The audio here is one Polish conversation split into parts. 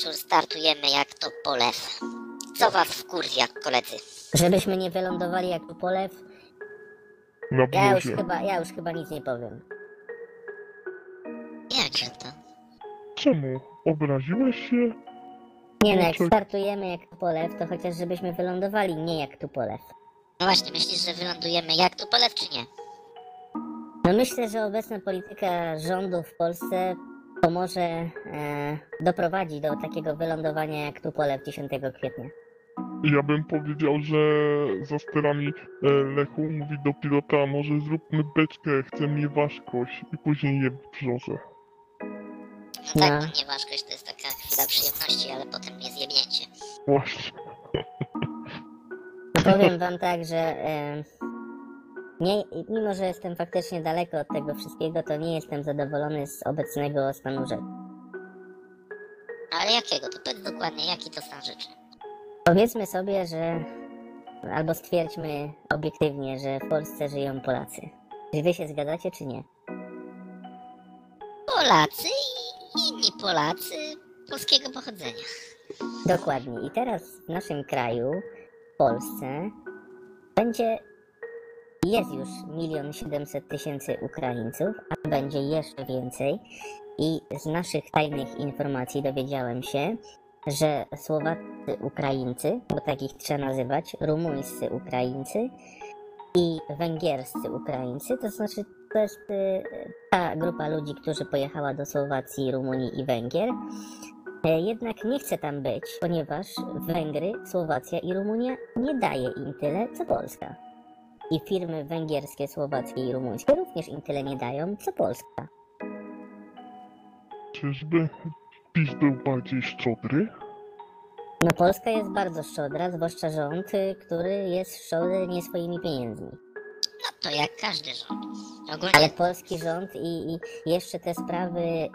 wieczór, startujemy jak to polew. Co was wkurwia, koledzy? Żebyśmy nie wylądowali jak tu polew, Na ja już chyba, ja już chyba nic nie powiem. Jakże to? Czemu? Obraziłeś się? Nie no, jak Dlaczego? startujemy jak tu polew, to chociaż żebyśmy wylądowali nie jak tu polew. No właśnie, myślisz, że wylądujemy jak tu polew, czy nie? No myślę, że obecna polityka rządu w Polsce pomoże e, doprowadzić do takiego wylądowania jak tu polew 10 kwietnia. Ja bym powiedział, że za sterami e, Lechu mówi do pilota, może zróbmy beczkę, chcę mnie ważkość i później je w brzozę. No tak, No. nieważkość to jest taka chwila przyjemności, ale potem jest jebnięcie. Właśnie. Powiem wam tak, że e, nie, mimo, że jestem faktycznie daleko od tego wszystkiego, to nie jestem zadowolony z obecnego stanu rzeczy. Ale jakiego? To powiedz dokładnie, jaki to stan rzeczy. Powiedzmy sobie, że albo stwierdźmy obiektywnie, że w Polsce żyją Polacy. Czy wy się zgadzacie, czy nie? Polacy i inni Polacy polskiego pochodzenia. Dokładnie. I teraz w naszym kraju, w Polsce, będzie jest już milion siedemset tysięcy Ukraińców, a będzie jeszcze więcej. I z naszych tajnych informacji dowiedziałem się, że Słowacy Ukraińcy, bo takich trzeba nazywać, rumuńscy Ukraińcy i węgierscy Ukraińcy, to znaczy to jest y, ta grupa ludzi, którzy pojechała do Słowacji, Rumunii i Węgier, E, Jednak nie chce tam być, ponieważ Węgry, Słowacja i Rumunia nie daje im tyle, co Polska. I firmy węgierskie, słowackie i rumuńskie również im tyle nie dają, co Polska. Czyżby PiS był bardziej szczodry? No Polska jest bardzo szczodra, zwłaszcza rząd, y, który jest szczodry nie swoimi pieniędzmi. No to jak każdy rząd. Ogólnie Ale polski rząd i, i jeszcze te sprawy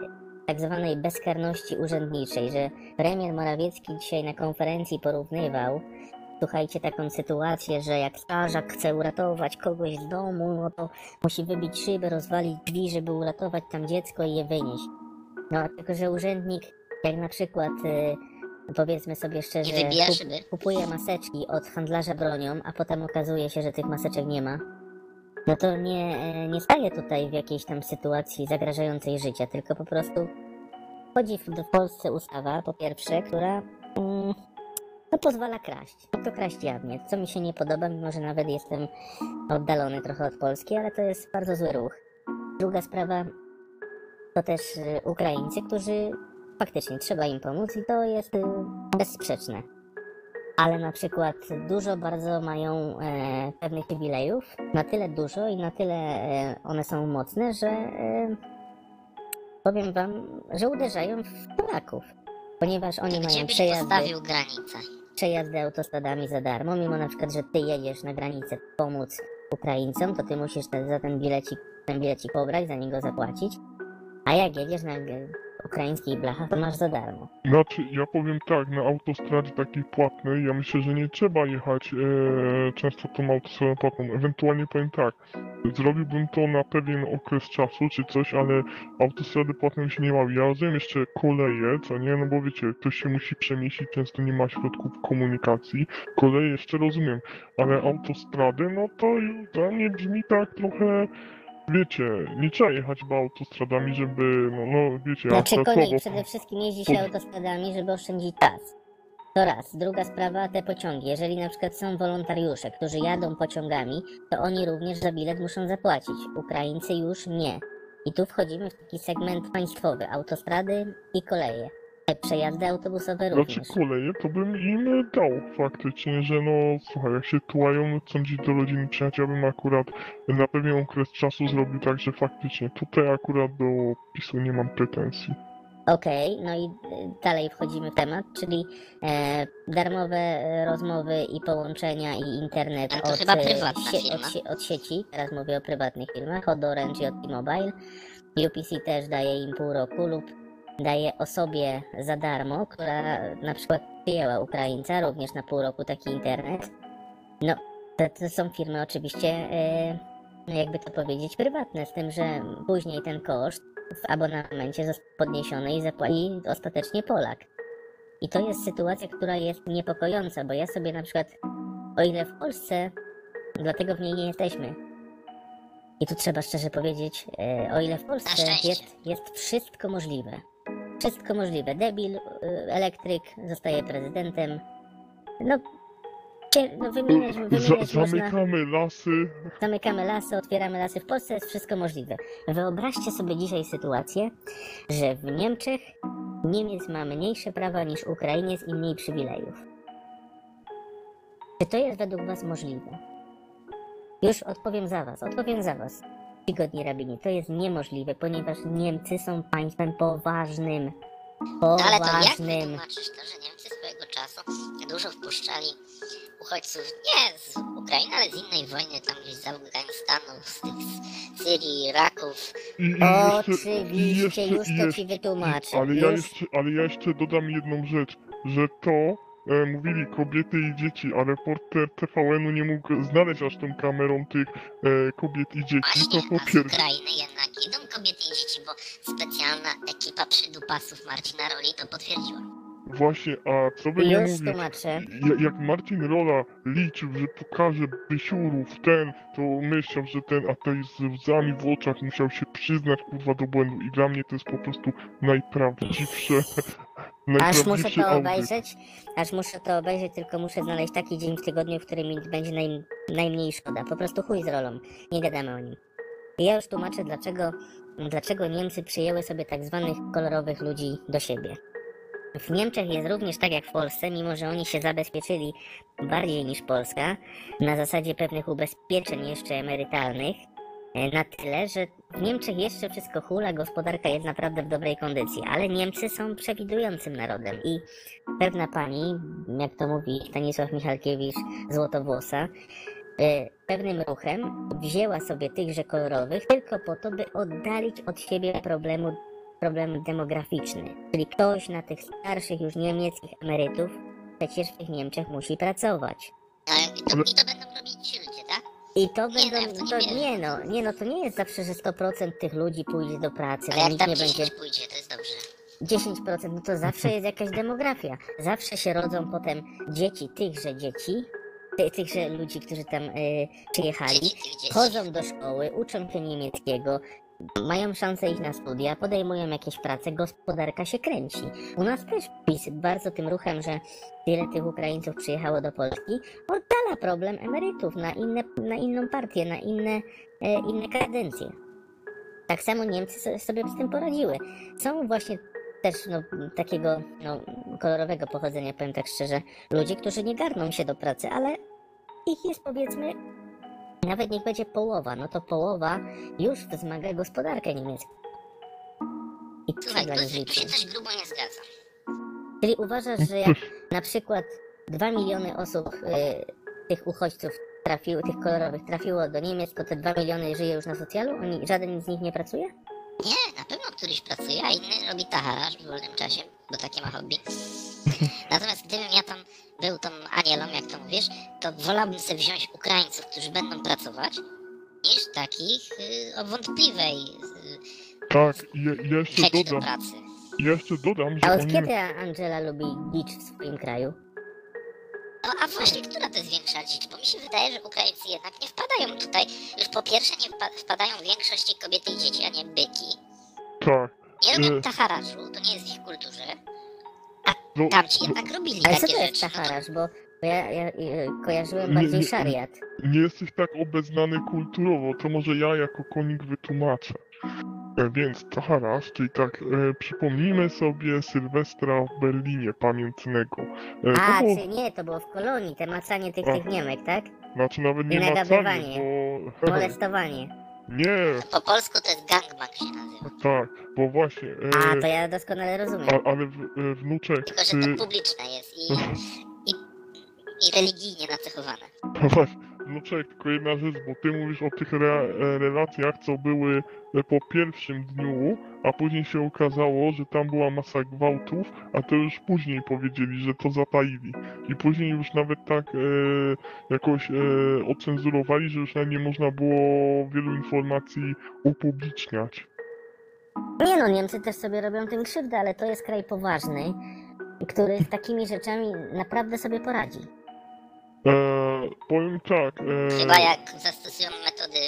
tak zwanej bezkarności urzędniczej, że premier Morawiecki dzisiaj na konferencji porównywał, słuchajcie, taką sytuację, że jak strażak chce uratować kogoś z domu, no to musi wybić szybę, rozwalić drzwi, żeby uratować tam dziecko i je wynieść. No, tylko że urzędnik, jak na przykład, y, powiedzmy sobie szczerze, kup- kupuje maseczki od handlarza bronią, a potem okazuje się, że tych maseczek nie ma, no to nie, e, nie staje tutaj w jakiejś tam sytuacji zagrażającej życia, tylko po prostu chodzi w, w Polsce ustawa, po pierwsze, która mm, no, pozwala kraść. To kraść jawnie, co mi się nie podoba, mimo że nawet jestem oddalony trochę od Polski, ale to jest bardzo zły ruch. Druga sprawa to też e, Ukraińcy, którzy faktycznie trzeba im pomóc i to jest e, bezsprzeczne ale na przykład dużo bardzo mają e, pewnych przywilejów, na tyle dużo i na tyle e, one są mocne, że e, powiem wam, że uderzają w Polaków, ponieważ oni gdzie mają byś przejazdy, postawił granicę? przejazdy autostradami za darmo, mimo na przykład, że ty jedziesz na granicę pomóc Ukraińcom, to ty musisz te, za ten bilecik, ten bilecik pobrać, za niego zapłacić, a jak jedziesz na ukraińskich blachach, to masz za darmo. Znaczy, ja powiem tak, na autostradzie takiej płatnej, ja myślę, że nie trzeba jechać e, często tą autostradą płatną. Ewentualnie powiem tak, zrobiłbym to na pewien okres czasu czy coś, ale autostrady płatne mi się nie ławi. Ja rozumiem jeszcze koleje, co nie, no bo wiecie, ktoś się musi przemieścić, często nie ma środków komunikacji. Koleje jeszcze rozumiem, ale autostrady, no to już dla mnie brzmi tak trochę... Wiecie, nie trzeba jechać chyba autostradami, żeby, no, no wiecie, Znaczy kolej przede wszystkim jeździ się autostradami, żeby oszczędzić czas. To raz. Druga sprawa, te pociągi. Jeżeli na przykład są wolontariusze, którzy jadą pociągami, to oni również za bilet muszą zapłacić. Ukraińcy już nie. I tu wchodzimy w taki segment państwowy. Autostrady i koleje. Te Przejazdy autobusowe Znaczy również. koleje to bym im dał faktycznie, że no słuchaj, jak się tułają sądzić do rodziny przyjaciół, ja bym akurat na pewien okres czasu zrobił tak, że faktycznie tutaj akurat do PiSu nie mam pretensji. Okej, no i y, dalej wchodzimy w temat, czyli e, darmowe e, rozmowy i połączenia i internet Ale to od, chyba e, prywatna sie, firma. od, od sieci, teraz mówię o prywatnych firmach, od Orange i od T-Mobile. UPC też daje im pół roku lub daje osobie za darmo, która na przykład przyjęła Ukraińca również na pół roku taki internet. No, to, to są firmy oczywiście, no jakby to powiedzieć, prywatne, z tym, że później ten koszt w abonamencie został podniesiony i zapłaci ostatecznie Polak. I to jest sytuacja, która jest niepokojąca, bo ja sobie na przykład, o ile w Polsce, dlatego w niej nie jesteśmy. I tu trzeba szczerze powiedzieć, e, o ile w Polsce jest, jest wszystko możliwe. Wszystko możliwe. Debil, e, elektryk zostaje prezydentem. No, no wymieniać, wymieniać można... zamykamy lasy. Zamykamy lasy, otwieramy lasy. W Polsce jest wszystko możliwe. Wyobraźcie sobie dzisiaj sytuację, że w Niemczech Niemiec ma mniejsze prawa niż Ukrainiec i mniej przywilejów. Czy to jest według Was możliwe? Już odpowiem za Was, odpowiem za Was. Czcigodni rabini, to jest niemożliwe, ponieważ Niemcy są państwem poważnym. No ale to jak Poważnym. wytłumaczysz to, że Niemcy swojego czasu dużo wpuszczali uchodźców nie z Ukrainy, ale z innej wojny, tam gdzieś z Afganistanu, z tych z Syrii, Iraków. I, i jeszcze, i Oczywiście, jeszcze, już to Ci wytłumaczę. ale, ja Już jeszcze, ale ja jeszcze dodam jedną rzecz, że to e, mówili kobiety i dzieci, a reporter TVN-u nie mógł znaleźć aż tą kamerą tych e, kobiet i dzieci, to po pierwsze. Ukrainy jednak idą kobiety i dzieci, bo specjalna ekipa przydupasów Marcina Roli to potwierdziła. Właśnie, a co by nie Już mówić, tłumaczę. Ja- Jak Marcin Rola liczył, że pokaże Bysiurów ten, to myślał, że ten ateist z łzami w oczach musiał się przyznać kurwa do błędu i dla mnie to jest po prostu najprawdziwsze Aż muszę najprawdziwszy to audyt. obejrzeć, aż muszę to obejrzeć, tylko muszę znaleźć taki dzień w tygodniu, w którym mi będzie naj, najmniej szkoda. Po prostu chuj z rolą. Nie gadamy o nim. I ja już tłumaczę, dlaczego, dlaczego Niemcy przyjęły sobie tak zwanych kolorowych ludzi do siebie. W Niemczech jest również tak jak w Polsce, mimo że oni się zabezpieczyli bardziej niż Polska, na zasadzie pewnych ubezpieczeń jeszcze emerytalnych, e, na tyle, że w Niemczech jeszcze wszystko hula, gospodarka jest naprawdę w dobrej kondycji, ale Niemcy są przewidującym narodem i pewna pani, jak to mówi Stanisław Michalkiewicz, złotowłosa, e, pewnym ruchem wzięła sobie tychże kolorowych tylko po to, by oddalić od siebie problemu, problem demograficzny. Czyli ktoś na tych starszych już niemieckich emerytów przecież w tych Niemczech musi pracować. Ale i to, i to będą robić ci ludzie, tak? I to Nie, no, ja w będą, to to nie no, nie no, to nie jest zawsze, że 100% tych ludzi pójdzie do pracy, Ale jak nikt tam nie 10 będzie pójdzie, to jest dobrze. 10%, no to zawsze jest jakaś demografia. Zawsze się rodzą potem dzieci tychże dzieci, ty, tychże ludzi, którzy tam y, przyjechali, chodzą do szkoły, uczą się niemieckiego, mają szansę iść na studia, podejmują jakieś prace, gospodarka się kręci. U nas też PiS bardzo tym ruchem, że tyle tych Ukraińców przyjechało do Polski, oddala problem emerytów na, inne, na inną partię, na inne, e, inne kadencje. Tak samo Niemcy so- sobie z tym poradziły. Są właśnie też no, takiego no, kolorowego pochodzenia, powiem tak szczerze, ludzie, którzy nie garną się do pracy, ale ich jest powiedzmy nawet niech będzie połowa, no to połowa już wzmaga gospodarkę niemiecką. I Słuchaj, tu, nich tu się coś grubo nie zgadza. Czyli uważasz, że jak na przykład 2 miliony osób, y, tych uchodźców trafiło, tych kolorowych trafiło do Niemiec, to te 2 miliony żyje już na socjalu? Oni, żaden z nich nie pracuje? Nie, na pewno któryś pracuje, a inny robi taharaż w wolnym czasie, bo takie ma hobby. Natomiast gdybym ja tam był tą Anielą, jak to mówisz, to wolałbym sobie wziąć Ukraińców, którzy będą pracować, niż takich y, o wątpliwej y, Tak, ja jeszcze chęci do dodam, pracy. ja jeszcze dodam, A że od oni... kiedy Angela lubi bicz w swoim kraju? No a właśnie, która to jest większa dzicz? Bo mi się wydaje, że Ukraińcy jednak nie wpadają tutaj. Już po pierwsze nie wpa- wpadają w większości kobiety i dzieci, a nie byki. Tak, Nie robią taharaszu, to nie jest w ich kulturze. No, Tamci no, jednak robili Ale co takie to jest rzeczy. No? Bo bo ja, ja, ja kojarzyłem Nie, bardziej nie, szariat. nie jesteś tak obeznany kulturowo, to może ja jako konik wytłumaczę. E, Więc Taharasz, czyli tak, e, przypomnijmy sobie Sylwestra w Berlinie pamiętnego. E, to A, było, czy nie, to było w kolonii, te macanie tych, tych Niemek, tak? znaczy nawet nie macanie, bo... Molestowanie. Nie, Po polsku to jest gangbang się nazywa. tak, bo właśnie, e, A, to ja doskonale rozumiem. a, ale w, e, wnuczek, Tylko, że ty, to publiczne jest i, i, i religijnie nacechowane. Właśnie, no tylko jedna rzecz, bo ty mówisz o tych re, e, relacjach, co były e, po pierwszym dniu, a później się okazało, że tam była masa gwałtów, a to już później powiedzieli, że to zataili. I później już nawet tak e, jakoś e, ocenzurowali, że już nawet nie można było wielu informacji upubliczniać. Nie no, Niemcy też sobie robią tym krzywdę, ale to jest kraj poważny. który z takimi rzeczami naprawdę sobie poradzi. Eee, powiem tak, eee, Chyba jak zastosują metody...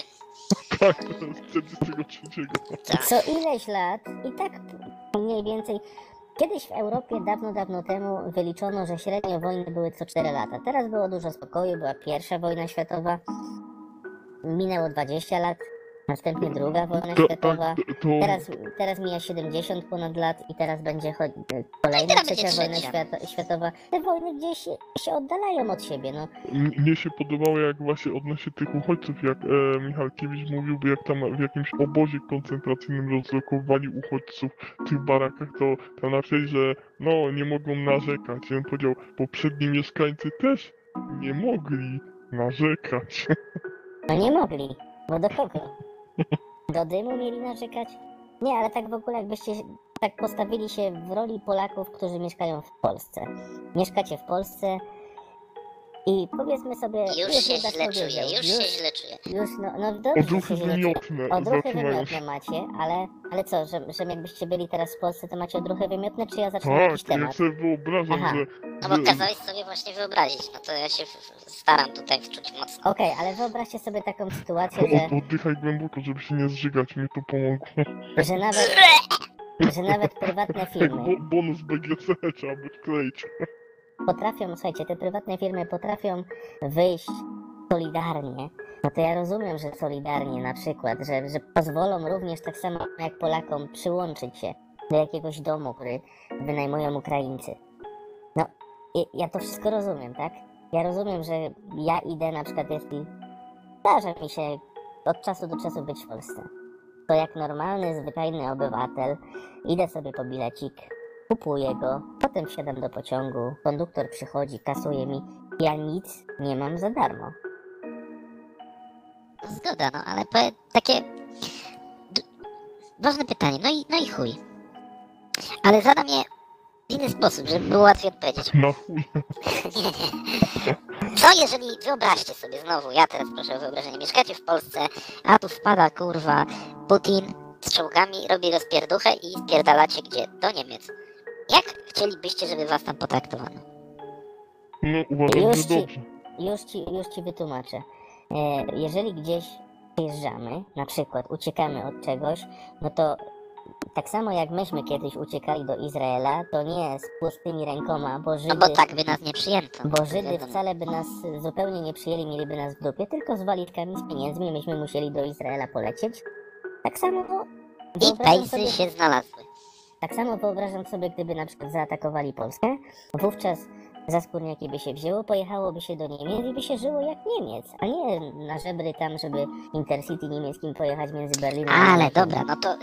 tak, to jest 43. Tak. Co ileś lat i tak mniej więcej. Kiedyś w Europie dawno, dawno temu wyliczono, że średnio wojny były co 4 lata. Teraz było dużo spokoju, była pierwsza wojna światowa. Minęło 20 lat, następnie druga wojna To, światowa. to, Teraz, teraz mija 70 ponad lat i teraz będzie cho- kolejna teraz trzecia będzie wojna trzecia. świata, światowa. Te wojny gdzieś się, się oddalają od siebie, no. M- Mnie się podobało jak właśnie odnośnie tych uchodźców, jak e, Michalkiewicz mówił, jak tam w jakimś obozie koncentracyjnym rozlokowali uchodźców w tych barakach, to tam napisali, że no nie mogą narzekać. I on powiedział, poprzedni mieszkańcy też nie mogli narzekać. No nie mogli, bo do kogo? Do dymu mieli narzekać? Nie, ale tak w ogóle jakbyście tak postawili się w roli Polaków, którzy mieszkają w Polsce. Mieszkacie w Polsce i powiedzmy sobie... Już się Judas źle czuję, już się źle czuję. Już, no, no dobrze, Odruchy się wymiotne Odruchy wymiotne macie, ale, ale co, że, że jakbyście byli teraz w Polsce, to macie odruchy wymiotne, czy ja zacznę Tak, jakiś ja temat? sobie wyobrażam, Aha. że... No bo kazałeś sobie właśnie wyobrazić, no to ja się w- staram tutaj wczuć mocno. Okej, ale wyobraźcie sobie taką sytuację, że, Od, oddychaj głęboko, żeby się nie zżygać, mi to pomogło. że nawet, że nawet prywatne firmy bo, bonus BGC trzeba by wkleić. Potrafią, słuchajcie, te prywatne firmy potrafią wyjść solidarnie, no to ja rozumiem, że solidarnie na przykład, że, że pozwolą również tak samo jak Polakom przyłączyć się do jakiegoś domu, który wynajmują Ukraińcy. No, ja to wszystko rozumiem, tak? Ja rozumiem, że ja idę na przykład, jeśli zdarza mi się od czasu do czasu być w Polsce, to jak normalny, zwyczajny obywatel idę sobie po bilecik, kupuję go, potem wsiadam do pociągu, konduktor przychodzi, kasuje mi, ja nic nie mam za darmo. No Zgoda, no ale powie, takie... d- Ważne pytanie, no i, no i chuj. Ale zadam je w inny sposób, żeby było łatwiej odpowiedzieć. Na chuj. Co jeżeli, wyobraźcie sobie znowu, ja teraz proszę o wyobrażenie, mieszkacie w Polsce, a tu wpada kurwa Putin z czołgami, robi rozpierduchę i spierdalacie gdzie? Do Niemiec. Jak chcielibyście, żeby was tam potraktowano? No uważam, Już że ci- dobrze. Już ci, już ci wytłumaczę. E, jeżeli gdzieś przyjeżdżamy, na przykład uciekamy od czegoś, no to tak samo jak myśmy kiedyś uciekali do Izraela, to nie z pustymi rękoma, bo No Żydy, bo tak by nas nie przyjęto. bo Żydy Wiadomo. wcale by nas zupełnie nie przyjęli, mieliby nas w dupie, tylko z walizkami, z pieniędzmi, myśmy musieli do Izraela polecieć. Tak samo I pejsy sobie, się znalazły. Tak samo wyobrażam sobie, gdyby na przykład zaatakowali Polskę, wówczas za skórniaki by się wzięło, pojechałoby się do Niemiec i by się żyło jak Niemiec, a nie na żebry tam, żeby Intercity niemieckim pojechać między Berlinem a Ale dobra, no to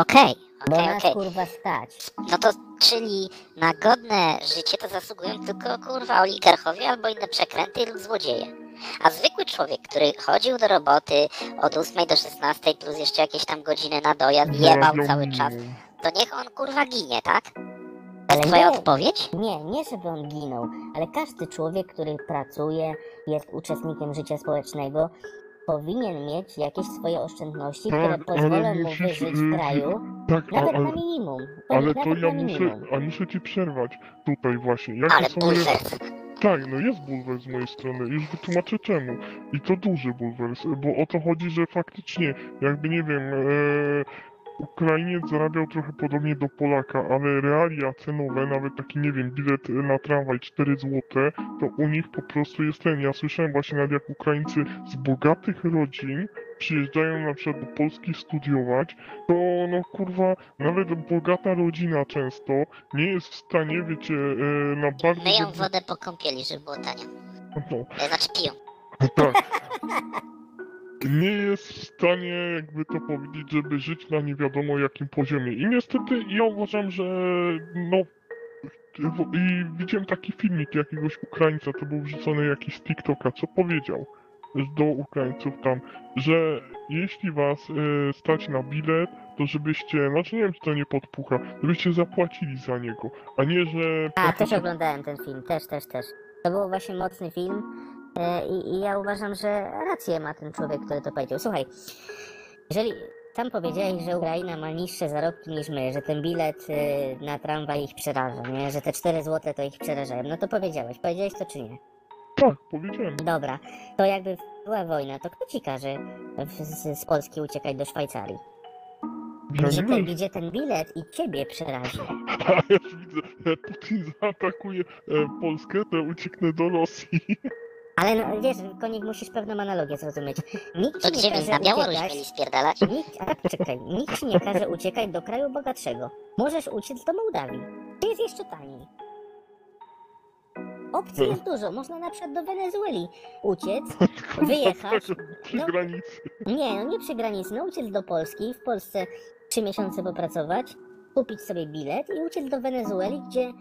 okej, Bo okej, nas okej. kurwa stać. No to czyli na godne życie to zasługują tylko kurwa oligarchowie albo inne przekręty lub złodzieje. A zwykły człowiek, który chodził do roboty od 8 do 16 plus jeszcze jakieś tam godziny na dojazd, jebał Zarabiał cały czas, to niech on kurwa ginie, tak? To Ale jest twoja nie. odpowiedź? Nie, nie żeby on ginął, ale każdy człowiek, który pracuje, jest uczestnikiem życia społecznego, powinien mieć jakieś swoje oszczędności, Tak, które pozwolą mu wyżyć w kraju, Tak, nawet na ale, minimum. ale to ja na muszę, a muszę ci przerwać tutaj właśnie. Ja Ale to sobie, bulwers. tak, no jest bulwer z mojej strony, już wytłumaczę czemu. I to duży bulwers, bo o to chodzi, że faktycznie, jakby nie wiem, e, Ukrainiec zarabiał trochę podobnie do Polaka, ale realia cenowe, nawet taki, nie wiem, bilet na tramwaj 4 zł, to u nich po prostu jest ten. Ja słyszałem właśnie nawet jak Ukraińcy z bogatych rodzin przyjeżdżają na przykład do Polski studiować, to no kurwa, nawet bogata rodzina często nie jest w stanie, wiecie, e, na bardzo... Myją dobry- wodę po kąpieli, żeby było tanio. No, E, Znaczy piją. tak. Nie jest w stanie, jakby to powiedzieć, żeby żyć na nie wiadomo jakim poziomie. I niestety ja uważam, że no. I widziałem taki filmik jakiegoś Ukraińca, to był wrzucony jakiś z TikToka, co powiedział do Ukraińców tam, że jeśli was e, stać na bilet, to żebyście, znaczy nie wiem czy to nie podpucha, żebyście zapłacili za niego, a nie, że... A, też oglądałem ten film, też, też, też. To był właśnie mocny film i, i ja uważam, że rację ma ten człowiek, który to powiedział. Słuchaj, jeżeli tam powiedziałeś, że Ukraina ma niższe zarobki niż my, że ten bilet y, na tramwaj ich przeraża, nie? Że te 4 złote to ich przerażają. No to powiedziałeś. Powiedziałeś to czy nie? Tak, powiedziałem. Dobra, to jakby była wojna, to kto ci każe z, z Polski uciekać do Szwajcarii? Gdzie ten, gdzie ten bilet i ciebie przerazi? A ja już widzę, e, Putin zaatakuje e, Polskę, to ucieknę do Rosji. Ale no, wiesz, konik musisz pewną analogię zrozumieć. Nikt To ci nie każe na Białoruś uciekać. mieli spierdalać? Nikt, a tak czekaj, nikt ci nie każe uciekać do kraju bogatszego. Możesz uciec do Mołdawii. To jest jeszcze taniej. Opcji jest dużo. Można na przykład do Wenezueli uciec, wyjechać. Przy No. granicy. Nie, no nie przy granicy, no uciec do Polski, w Polsce trzy miesiące popracować, kupić sobie bilet i uciec do Wenezueli, gdzie e,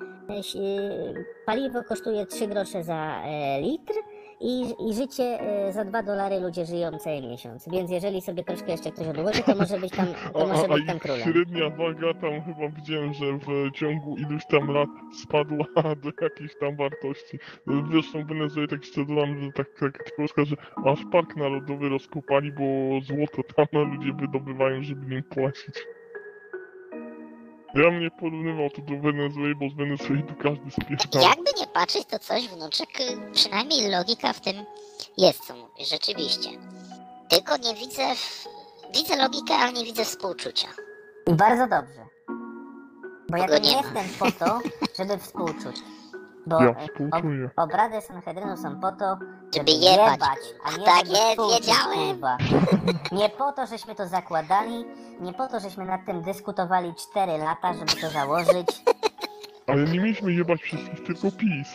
paliwo kosztuje 3 grosze za e, litr i, i życie e, za 2 dolary ludzie żyją cały miesiąc. Więc jeżeli sobie troszkę jeszcze ktoś odłoży, to może być tam, A, to może a, być tam królem. średnia waga tam chyba widziałem, że w ciągu iluś tam lat spadła do jakiejś tam wartości. Zresztą w Wenezueli tak szczerze dodam, że tak, tak ciekawostka, że aż park narodowy rozkopali, bo złoto tam ludzie wydobywają, żeby nim płacić. Ja mnie porównywał to do Wenezueli, bo z Wenezueli tu każdy spierdala. Jakby nie patrzeć, to coś wnuczek, y, przynajmniej logika w tym jest, co mówisz, rzeczywiście. Tylko nie widzę, w... widzę logikę, ale nie widzę współczucia. I bardzo dobrze. Bo ja tu nie nie jestem po to, żeby współczuć. Bo Ja współczuję. Obrady Sanhedrynu są po to, Żeby jebać, a nie Tak żeby jest, współczuć, wiedziałem. kurwa. Nie po to, żeśmy to zakładali, nie po to, żeśmy nad tym dyskutowali 4 lata, żeby to założyć. Ale nie mieliśmy jebać wszystkich, tylko PiS.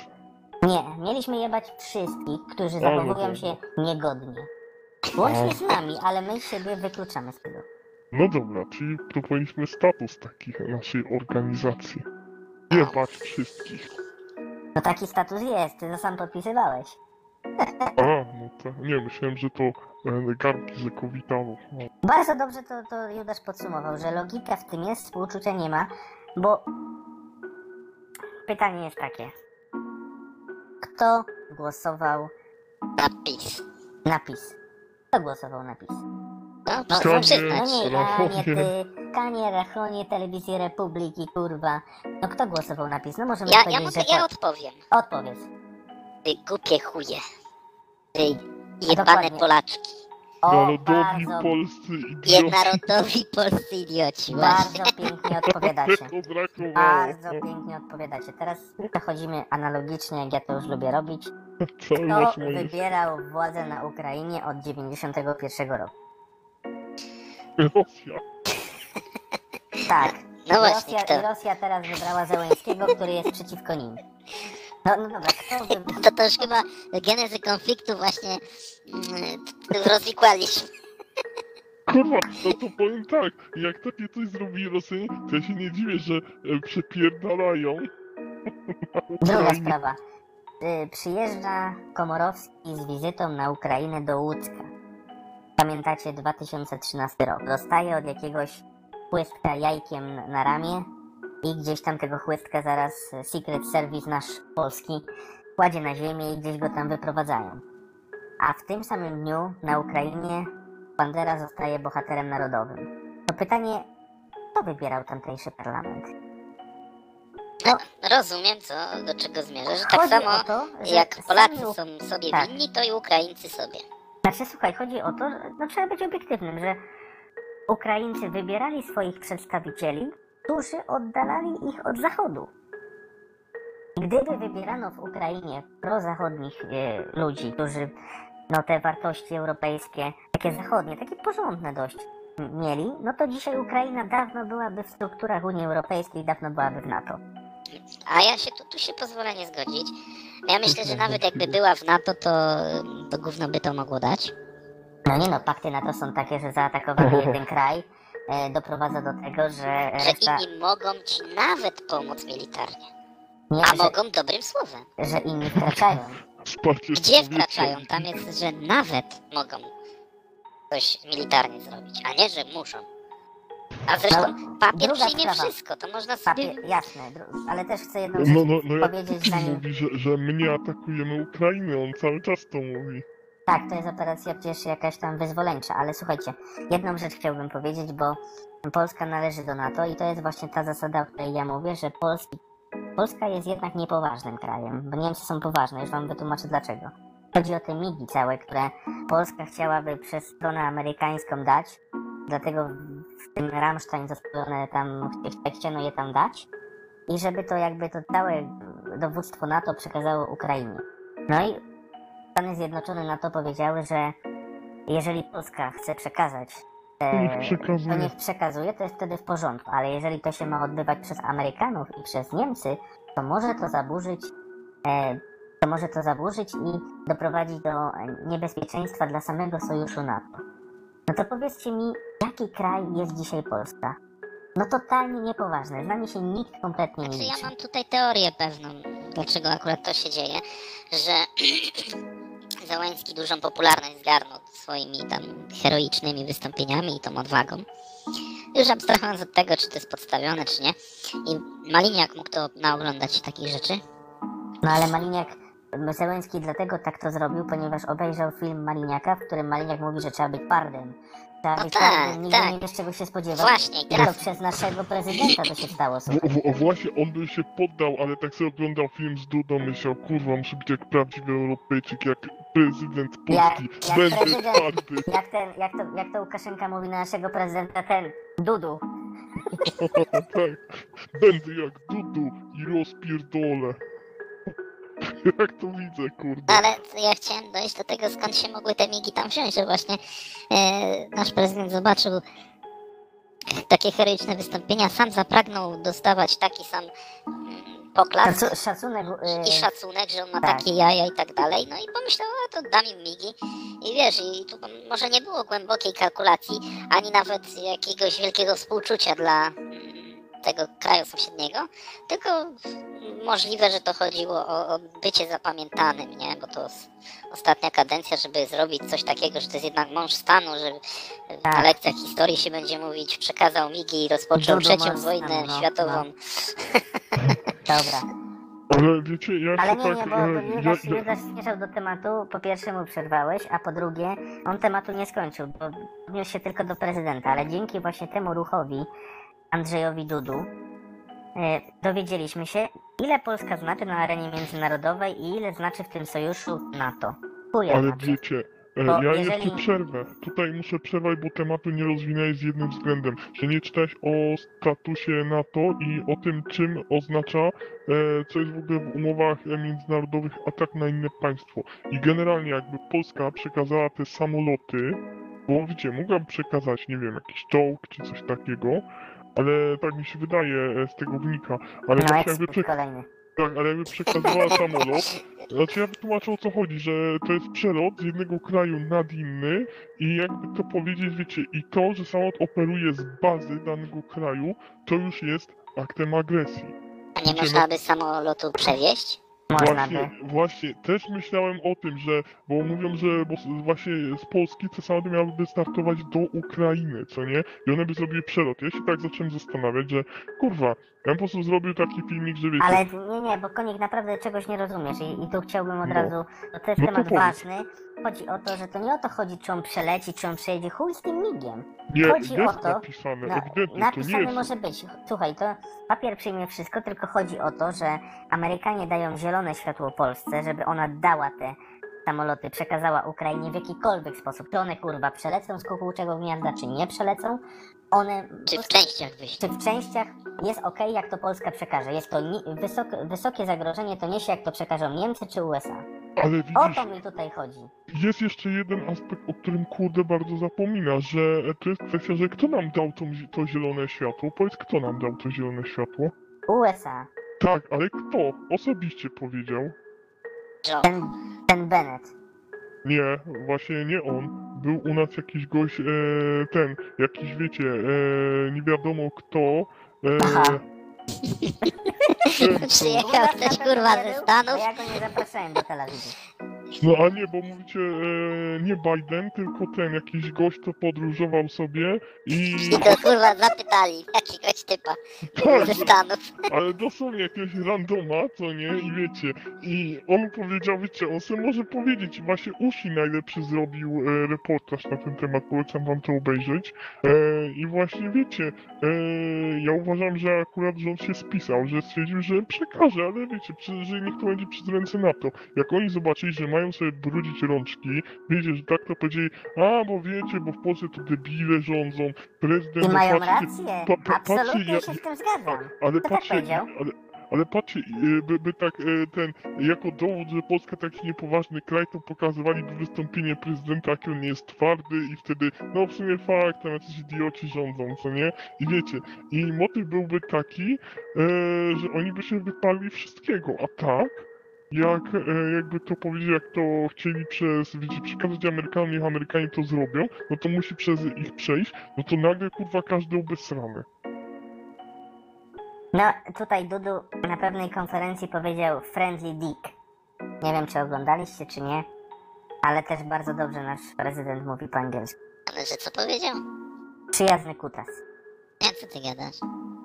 Nie, mieliśmy jebać wszystkich, którzy zachowują się niegodnie. Łącznie z nami, ale my siebie wykluczamy z tego. No dobra, czyli proponiliśmy status taki naszej organizacji. Jebać wszystkich. No taki status jest, ty to sam podpisywałeś. A, no to nie, myślałem, że to e, garnki z. No. Bardzo dobrze to, to Judasz podsumował, że logika w tym jest, współczucia nie ma, bo pytanie jest takie. Kto głosował Napis. na PiS? Kto głosował na PiS? No, można No nie, a nie ty, Kanie, Rachonie, Telewizji Republiki, kurwa. No kto głosował na PiS? No możemy Ja, ja, powiedzieć, mogę, że ja to... odpowiem. Odpowiedz. Ty głupie chuje. Ty jebane dokładnie. Polaczki. O, Narodowi bardzo, polscy idioci. Jednorodowi polscy idioci, właśnie. bardzo pięknie odpowiadacie. Bardzo pięknie odpowiadacie. Teraz przechodzimy analogicznie, jak ja to już lubię robić. Kto wybierał władzę na Ukrainie od 91 roku? Rosja. Tak. No właśnie, Rosja, kto? I Rosja teraz wybrała Zełenskiego, który jest przeciwko nim. No, no dobra, kto. To, to już chyba genezy konfliktu właśnie mm, rozwikłaliśmy. Kurwa, no to powiem tak, jak takie coś zrobili Rosjanie, to ja się nie dziwię, że e, przepierdalają. Druga sprawa. Y, przyjeżdża Komorowski z wizytą na Ukrainę do Łódzka. Pamiętacie 2013 rok. Dostaje od jakiegoś chłystka jajkiem na- ramię i gdzieś tam tego chłystka zaraz e, Secret Service nasz polski kładzie na ziemię i gdzieś go tam wyprowadzają. A w tym samym dniu na Ukrainie Bandera zostaje bohaterem narodowym. To pytanie, kto wybierał tamtejszy parlament? Rozumiem, co, do czego zmierza, że tak samo to, że jak sami Polacy U- są sobie tak. winni, to i Ukraińcy sobie. Znaczy, słuchaj, chodzi o to, że no, trzeba być obiektywnym, że Ukraińcy wybierali swoich przedstawicieli, którzy oddalali ich od Zachodu. Gdyby wybierano w Ukrainie prozachodnich e, ludzi, którzy no, te wartości europejskie, takie zachodnie, takie porządne dość mieli, no to dzisiaj Ukraina dawno byłaby w strukturach Unii Europejskiej, dawno byłaby w NATO. A ja się tu, tu się pozwolę nie zgodzić. Ja myślę, że nawet jakby była w NATO, to, to gówno by to mogło dać. No nie no, pakty NATO są takie, że zaatakowany jeden kraj e, doprowadza do tego, że Że reszta... inni mogą ci nawet pomóc militarnie. Nie, A że, mogą dobrym słowem. że inni wkraczają. Gdzie wkraczają? Tam jest, że nawet mogą coś militarnie zrobić, a nie, że muszą. A zresztą papier druga przyjmie sprawa. wszystko, to można sobie... Papier, jasne, ale też chcę jedną rzecz No, no, no jak powiedzieć Putin zanim... mówi, że, że my nie atakujemy Ukrainy, on cały czas to mówi. Tak, to jest operacja przecież jakaś tam wyzwoleńcza, ale słuchajcie, jedną rzecz chciałbym powiedzieć, bo Polska należy do NATO i to jest właśnie ta zasada, o której ja mówię, że Polski, Polska jest jednak niepoważnym krajem, bo Niemcy są poważne, już wam wytłumaczę dlaczego. Chodzi o te migi całe, które Polska chciałaby przez stronę amerykańską dać, dlatego w tym Rammstein zostawione tam, ch- chciano je tam dać i żeby to jakby to całe dowództwo NATO przekazało Ukrainie. No i Stany Zjednoczone na to powiedziały, że jeżeli Polska chce przekazać, To niech przekazuje. to niech przekazuje, to jest wtedy w porządku, ale jeżeli to się ma odbywać przez Amerykanów i przez Niemcy, to może to zaburzyć, e, to może to zaburzyć i doprowadzić do niebezpieczeństwa dla samego sojuszu NATO. No to powiedzcie mi, jaki kraj jest dzisiaj Polska? No totalnie niepoważne, z nami się nikt kompletnie nie Znaczy ja liczy. mam tutaj teorię pewną, dlaczego akurat to się dzieje, że Załański dużą popularność zgarnął swoimi tam heroicznymi wystąpieniami i tą odwagą. Już abstrahując od tego, czy to jest podstawione, czy nie. I Maliniak mógł to naoglądać takich rzeczy. No ale Maliniak, Zełenski dlatego tak to zrobił, ponieważ obejrzał film Maliniaka, w którym Maliniak mówi, że trzeba być twardym. Trzeba No tak, nigdy tak. nie wiesz czego się spodziewać. Właśnie, i Tylko teraz przez naszego prezydenta to się stało, słuchaj. W, w, właśnie on by się poddał, ale tak sobie oglądał film z Dudą, myślał, kurwa, muszę być jak prawdziwy Europejczyk, jak prezydent Jak- Polski, jak będę prezydent. twardy. Jak ten, jak to, jak to Łukaszenka mówi na naszego prezydenta, ten, Dudu. tak, będę jak Dudu i rozpierdolę. jak to widzę, kurde. Ale ja chciałem dojść do tego, skąd się mogły te migi tam wziąć, że właśnie e, nasz prezydent zobaczył takie heroiczne wystąpienia, sam zapragnął dostawać taki sam mm, poklask Szacu, szacunek. i Yy, szacunek, że on ma tak. takie jaja i tak dalej, no i pomyślał, a to dam im migi i wiesz, i tu może nie było głębokiej kalkulacji, ani nawet jakiegoś wielkiego współczucia dla mm, tego kraju sąsiedniego, tylko możliwe, że to chodziło o, o bycie zapamiętanym, nie? Bo to ostatnia kadencja, żeby zrobić coś takiego, że to jest jednak mąż stanu, że na Tak. lekcjach historii się będzie mówić, przekazał migi i rozpoczął trzecią wojnę no, światową. dobra. Ale wiecie, ja Ale się nie, tak... nie, bo e, bo ja, Judasz, ja, Judasz zmierzał do tematu, po pierwsze mu przerwałeś, a po drugie on tematu nie skończył, bo odniósł się tylko do prezydenta, ale dzięki właśnie temu ruchowi, Andrzejowi Dudu, e, dowiedzieliśmy się, ile Polska znaczy na arenie międzynarodowej i ile znaczy w tym sojuszu NATO. Ale znaczy. wiecie, e, Bo ja jeżeli- jeszcze przerwę. Tutaj muszę przerwać, bo tematu nie rozwinąłeś z jednym względem. Że nie czytałeś o statusie NATO i o tym, czym oznacza, e, co jest w ogóle w umowach międzynarodowych atak na inne państwo. I generalnie jakby Polska przekazała te samoloty, bo wiecie, mogłaby przekazać, nie wiem, jakiś czołg czy coś takiego, ale tak mi się wydaje, e, z tego wynika. Ale No właśnie jakby ekspert kolejny. Tak, ale jakby przekazywała samolot, znaczy ja wytłumaczę o co chodzi, że to jest przelot z jednego kraju nad inny i jakby to powiedzieć, wiecie, i to, że samolot operuje z bazy danego kraju, to już jest aktem agresji. A nie Wiecie, można by samolotu przewieźć? Można Właśnie, by. właśnie, też myślałem o tym, że, bo mówią, że bo s- właśnie z Polski samoloty miałyby startować do Ukrainy, co nie? I one by zrobiły przelot. Ja się tak zacząłem zastanawiać, że kurwa, ja bym po prostu zrobił taki filmik, że wiecie, Ale nie, nie, bo konik naprawdę czegoś nie rozumiesz i, i tu chciałbym od No. razu, bo to jest No to temat powiedz. ważny. Chodzi o to, że to nie o to chodzi, czy on przeleci, czy on przejedzie, chuj z tym migiem. nie, chodzi o jest to- napisane, No, ewidentnie, to nie napisane jest... może być. Słuchaj, to papier przyjmie wszystko, tylko chodzi o to, że Amerykanie dają zielone światło Polsce, żeby ona dała te samoloty, przekazała Ukrainie w jakikolwiek sposób. Czy one kurwa przelecą z kukułczego gniazda, czy nie przelecą. One Czy w częściach wyślą? czy w częściach jest ok, jak to Polska przekaże. Jest to ni- wysok- wysokie zagrożenie, to niesie jak to przekażą Niemcy czy USA. Ale O widzisz, to mi tutaj chodzi. jest jeszcze jeden aspekt, o którym kurde bardzo zapomina, że to jest kwestia, że kto nam dał zi- to zielone światło? Powiedz, kto nam dał to zielone światło? USA. Tak, ale kto? Osobiście powiedział. Joe. Ten, ten Bennett. Nie, właśnie nie on. Był u nas jakiś gość, e, ten, jakiś wiecie, e, nie wiadomo kto. E, Aha. Przyjechał ktoś kurwa ze Stanów Ja go nie zapraszałem do Tel Awiwu. No a nie, bo mówicie e, nie Biden, tylko ten jakiś gość, co podróżował sobie i... I go kurwa zapytali jakiegoś typa Tak, ze Stanów. ale dosłownie jakiegoś randoma, co nie? I wiecie, i on powiedział, wiecie, on sobie może powiedzieć, właśnie Usi najlepszy zrobił e, reportaż na ten temat, polecam wam to obejrzeć. E, I właśnie wiecie, e, ja uważam, że akurat rząd się spisał, że stwierdził, że przekaże, ale wiecie, przy, że niech to będzie przez ręce NATO. Jak oni zobaczyli, że mają sobie brudzić rączki, wiecie, że tak to powiedzieli, a bo wiecie, bo w Polsce to debile rządzą, prezydent... I no mają patrzcie, rację. pa- pa- patrzcie, Absolutnie ja- się z tym zgadzam. ale tak patrzcie, powiedział? ale, ale patrzcie, e, by, by tak e, ten, jako dowód, że Polska taki niepoważny kraj, to pokazywaliby wystąpienie prezydenta, jaki on jest twardy i wtedy, no w sumie fakt, tam jacyś idioci rządzą, co nie? I wiecie, i motyw byłby taki, e, że oni by się wypali wszystkiego, a tak, jak, e, jakby to powiedzieć, jak to chcieli przez, wiecie, przekazać Amerykanom, niech Amerykanie to zrobią, no to musi przez ich przejść, no to nagle kurwa każdy obesrany. No, tutaj Dudu na pewnej konferencji powiedział Friendly Dick. Nie wiem, czy oglądaliście, czy nie, ale też bardzo dobrze nasz prezydent mówi po angielsku. Ale że co powiedział? Przyjazny kutas. Nie, co ty gadasz?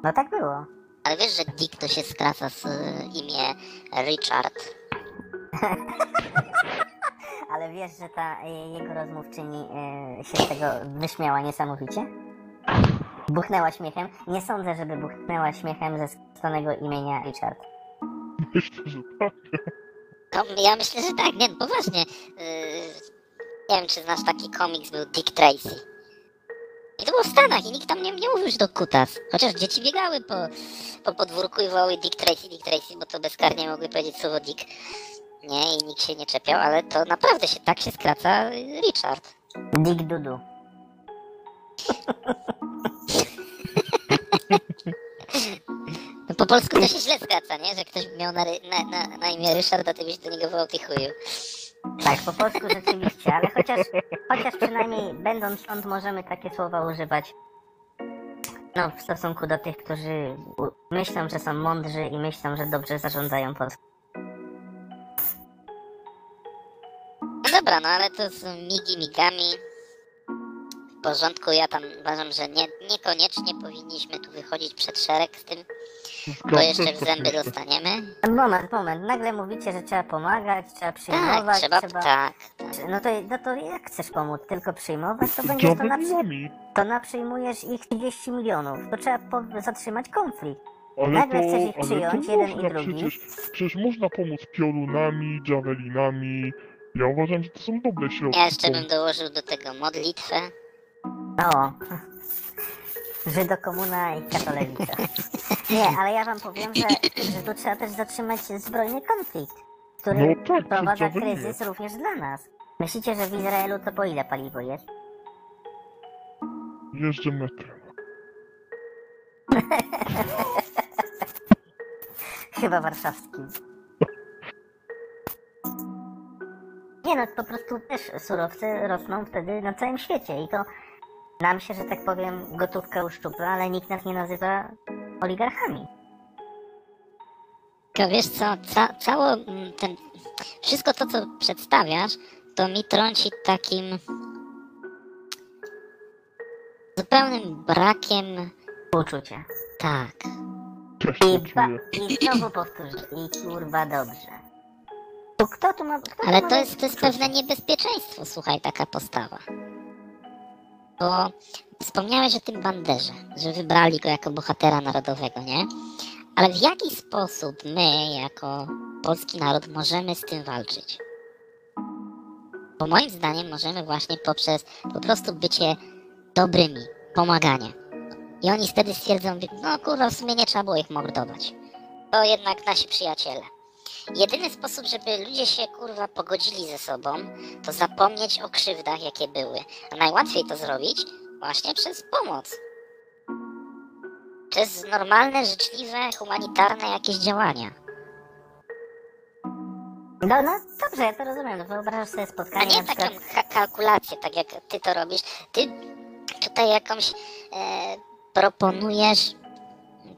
No tak było. Ale wiesz, że Dick to się skraca z y, imię Richard. Ale wiesz, że ta e, jego rozmówczyni e, się z tego wyśmiała niesamowicie? Buchnęła śmiechem. Nie sądzę, żeby buchnęła śmiechem ze skróconego imienia Richard. Myślę, że tak. No, ja myślę, że tak, nie, poważnie. Yy, nie wiem, czy znasz taki komiks, był Dick Tracy. I to było w Stanach i nikt tam nie, nie mówił, że to kutas. Chociaż dzieci biegały po, po podwórku i wołały Dick Tracy, Dick Tracy, bo to bezkarnie mogły powiedzieć słowo Dick. Nie, i nikt się nie czepiał, ale to naprawdę się tak się skraca Richard. Dick Dudu. No, po polsku to się źle skraca, nie? Że ktoś miał na, ry- na, na, na imię Ryszard, to byś do niego wołał ty chuju. Tak, po polsku rzeczywiście, ale chociaż, chociaż przynajmniej będąc stąd możemy takie słowa używać. No, w stosunku do tych, którzy u- myślą, że są mądrzy i myślą, że dobrze zarządzają Polską. Dobra, no ale to są migi migami. W porządku, ja tam uważam, że nie, niekoniecznie powinniśmy tu wychodzić przed szereg z tym, bo jeszcze w zęby dostaniemy. Moment, moment, nagle mówicie, że trzeba pomagać, trzeba Tak, przyjmować, trzeba, tak, tak. No to, no to jak chcesz pomóc? Tylko przyjmować? To będziesz to, na, to naprzyjmujesz ich 30 milionów. To trzeba po, zatrzymać konflikt. Ale Nagle to, chcesz ich ale przyjąć, to jeden i można drugi. Przecież, przecież można pomóc piorunami, javelinami. Ja uważam, że to są dobre środki. Ja jeszcze bym dołożył do tego modlitwę. O. Żydokomuna i katolica. Nie, ale ja wam powiem, że, że tu trzeba też zatrzymać zbrojny konflikt, który No tak, wprowadza kryzys również dla nas. Myślicie, że w Izraelu to po ile paliwo jest? Jeżdżę metrem. Chyba warszawskim. Nie no, po prostu też surowce rosną wtedy na całym świecie i to nam się, że tak powiem, gotówka uszczupla, ale nikt nas nie nazywa oligarchami. Tylko wiesz co, ca, cało ten, wszystko to, co przedstawiasz, to mi trąci takim zupełnym brakiem, Uczucie. tak, I, ba-. I znowu powtórzę. I kurwa dobrze. To kto tu ma... Kto ale ma to mieć jest, to jest pewne niebezpieczeństwo, słuchaj, taka postawa. Bo wspomniałeś o tym banderze, że wybrali go jako bohatera narodowego, nie? Ale w jaki sposób my, jako polski naród, możemy z tym walczyć? Bo moim zdaniem możemy właśnie poprzez po prostu bycie dobrymi, pomaganie. I oni wtedy stwierdzą, no kurwa, w sumie nie trzeba było ich mordować. To jednak nasi przyjaciele. Jedyny sposób, żeby ludzie się kurwa pogodzili ze sobą, to zapomnieć o krzywdach, jakie były. A najłatwiej to zrobić właśnie przez pomoc. Przez normalne, życzliwe, humanitarne jakieś działania. No, no dobrze, ja to rozumiem. No, Wyobrażasz sobie A spotkanie nie na przykład... taką ka- kalkulację, tak jak ty to robisz. Ty tutaj jakąś e, proponujesz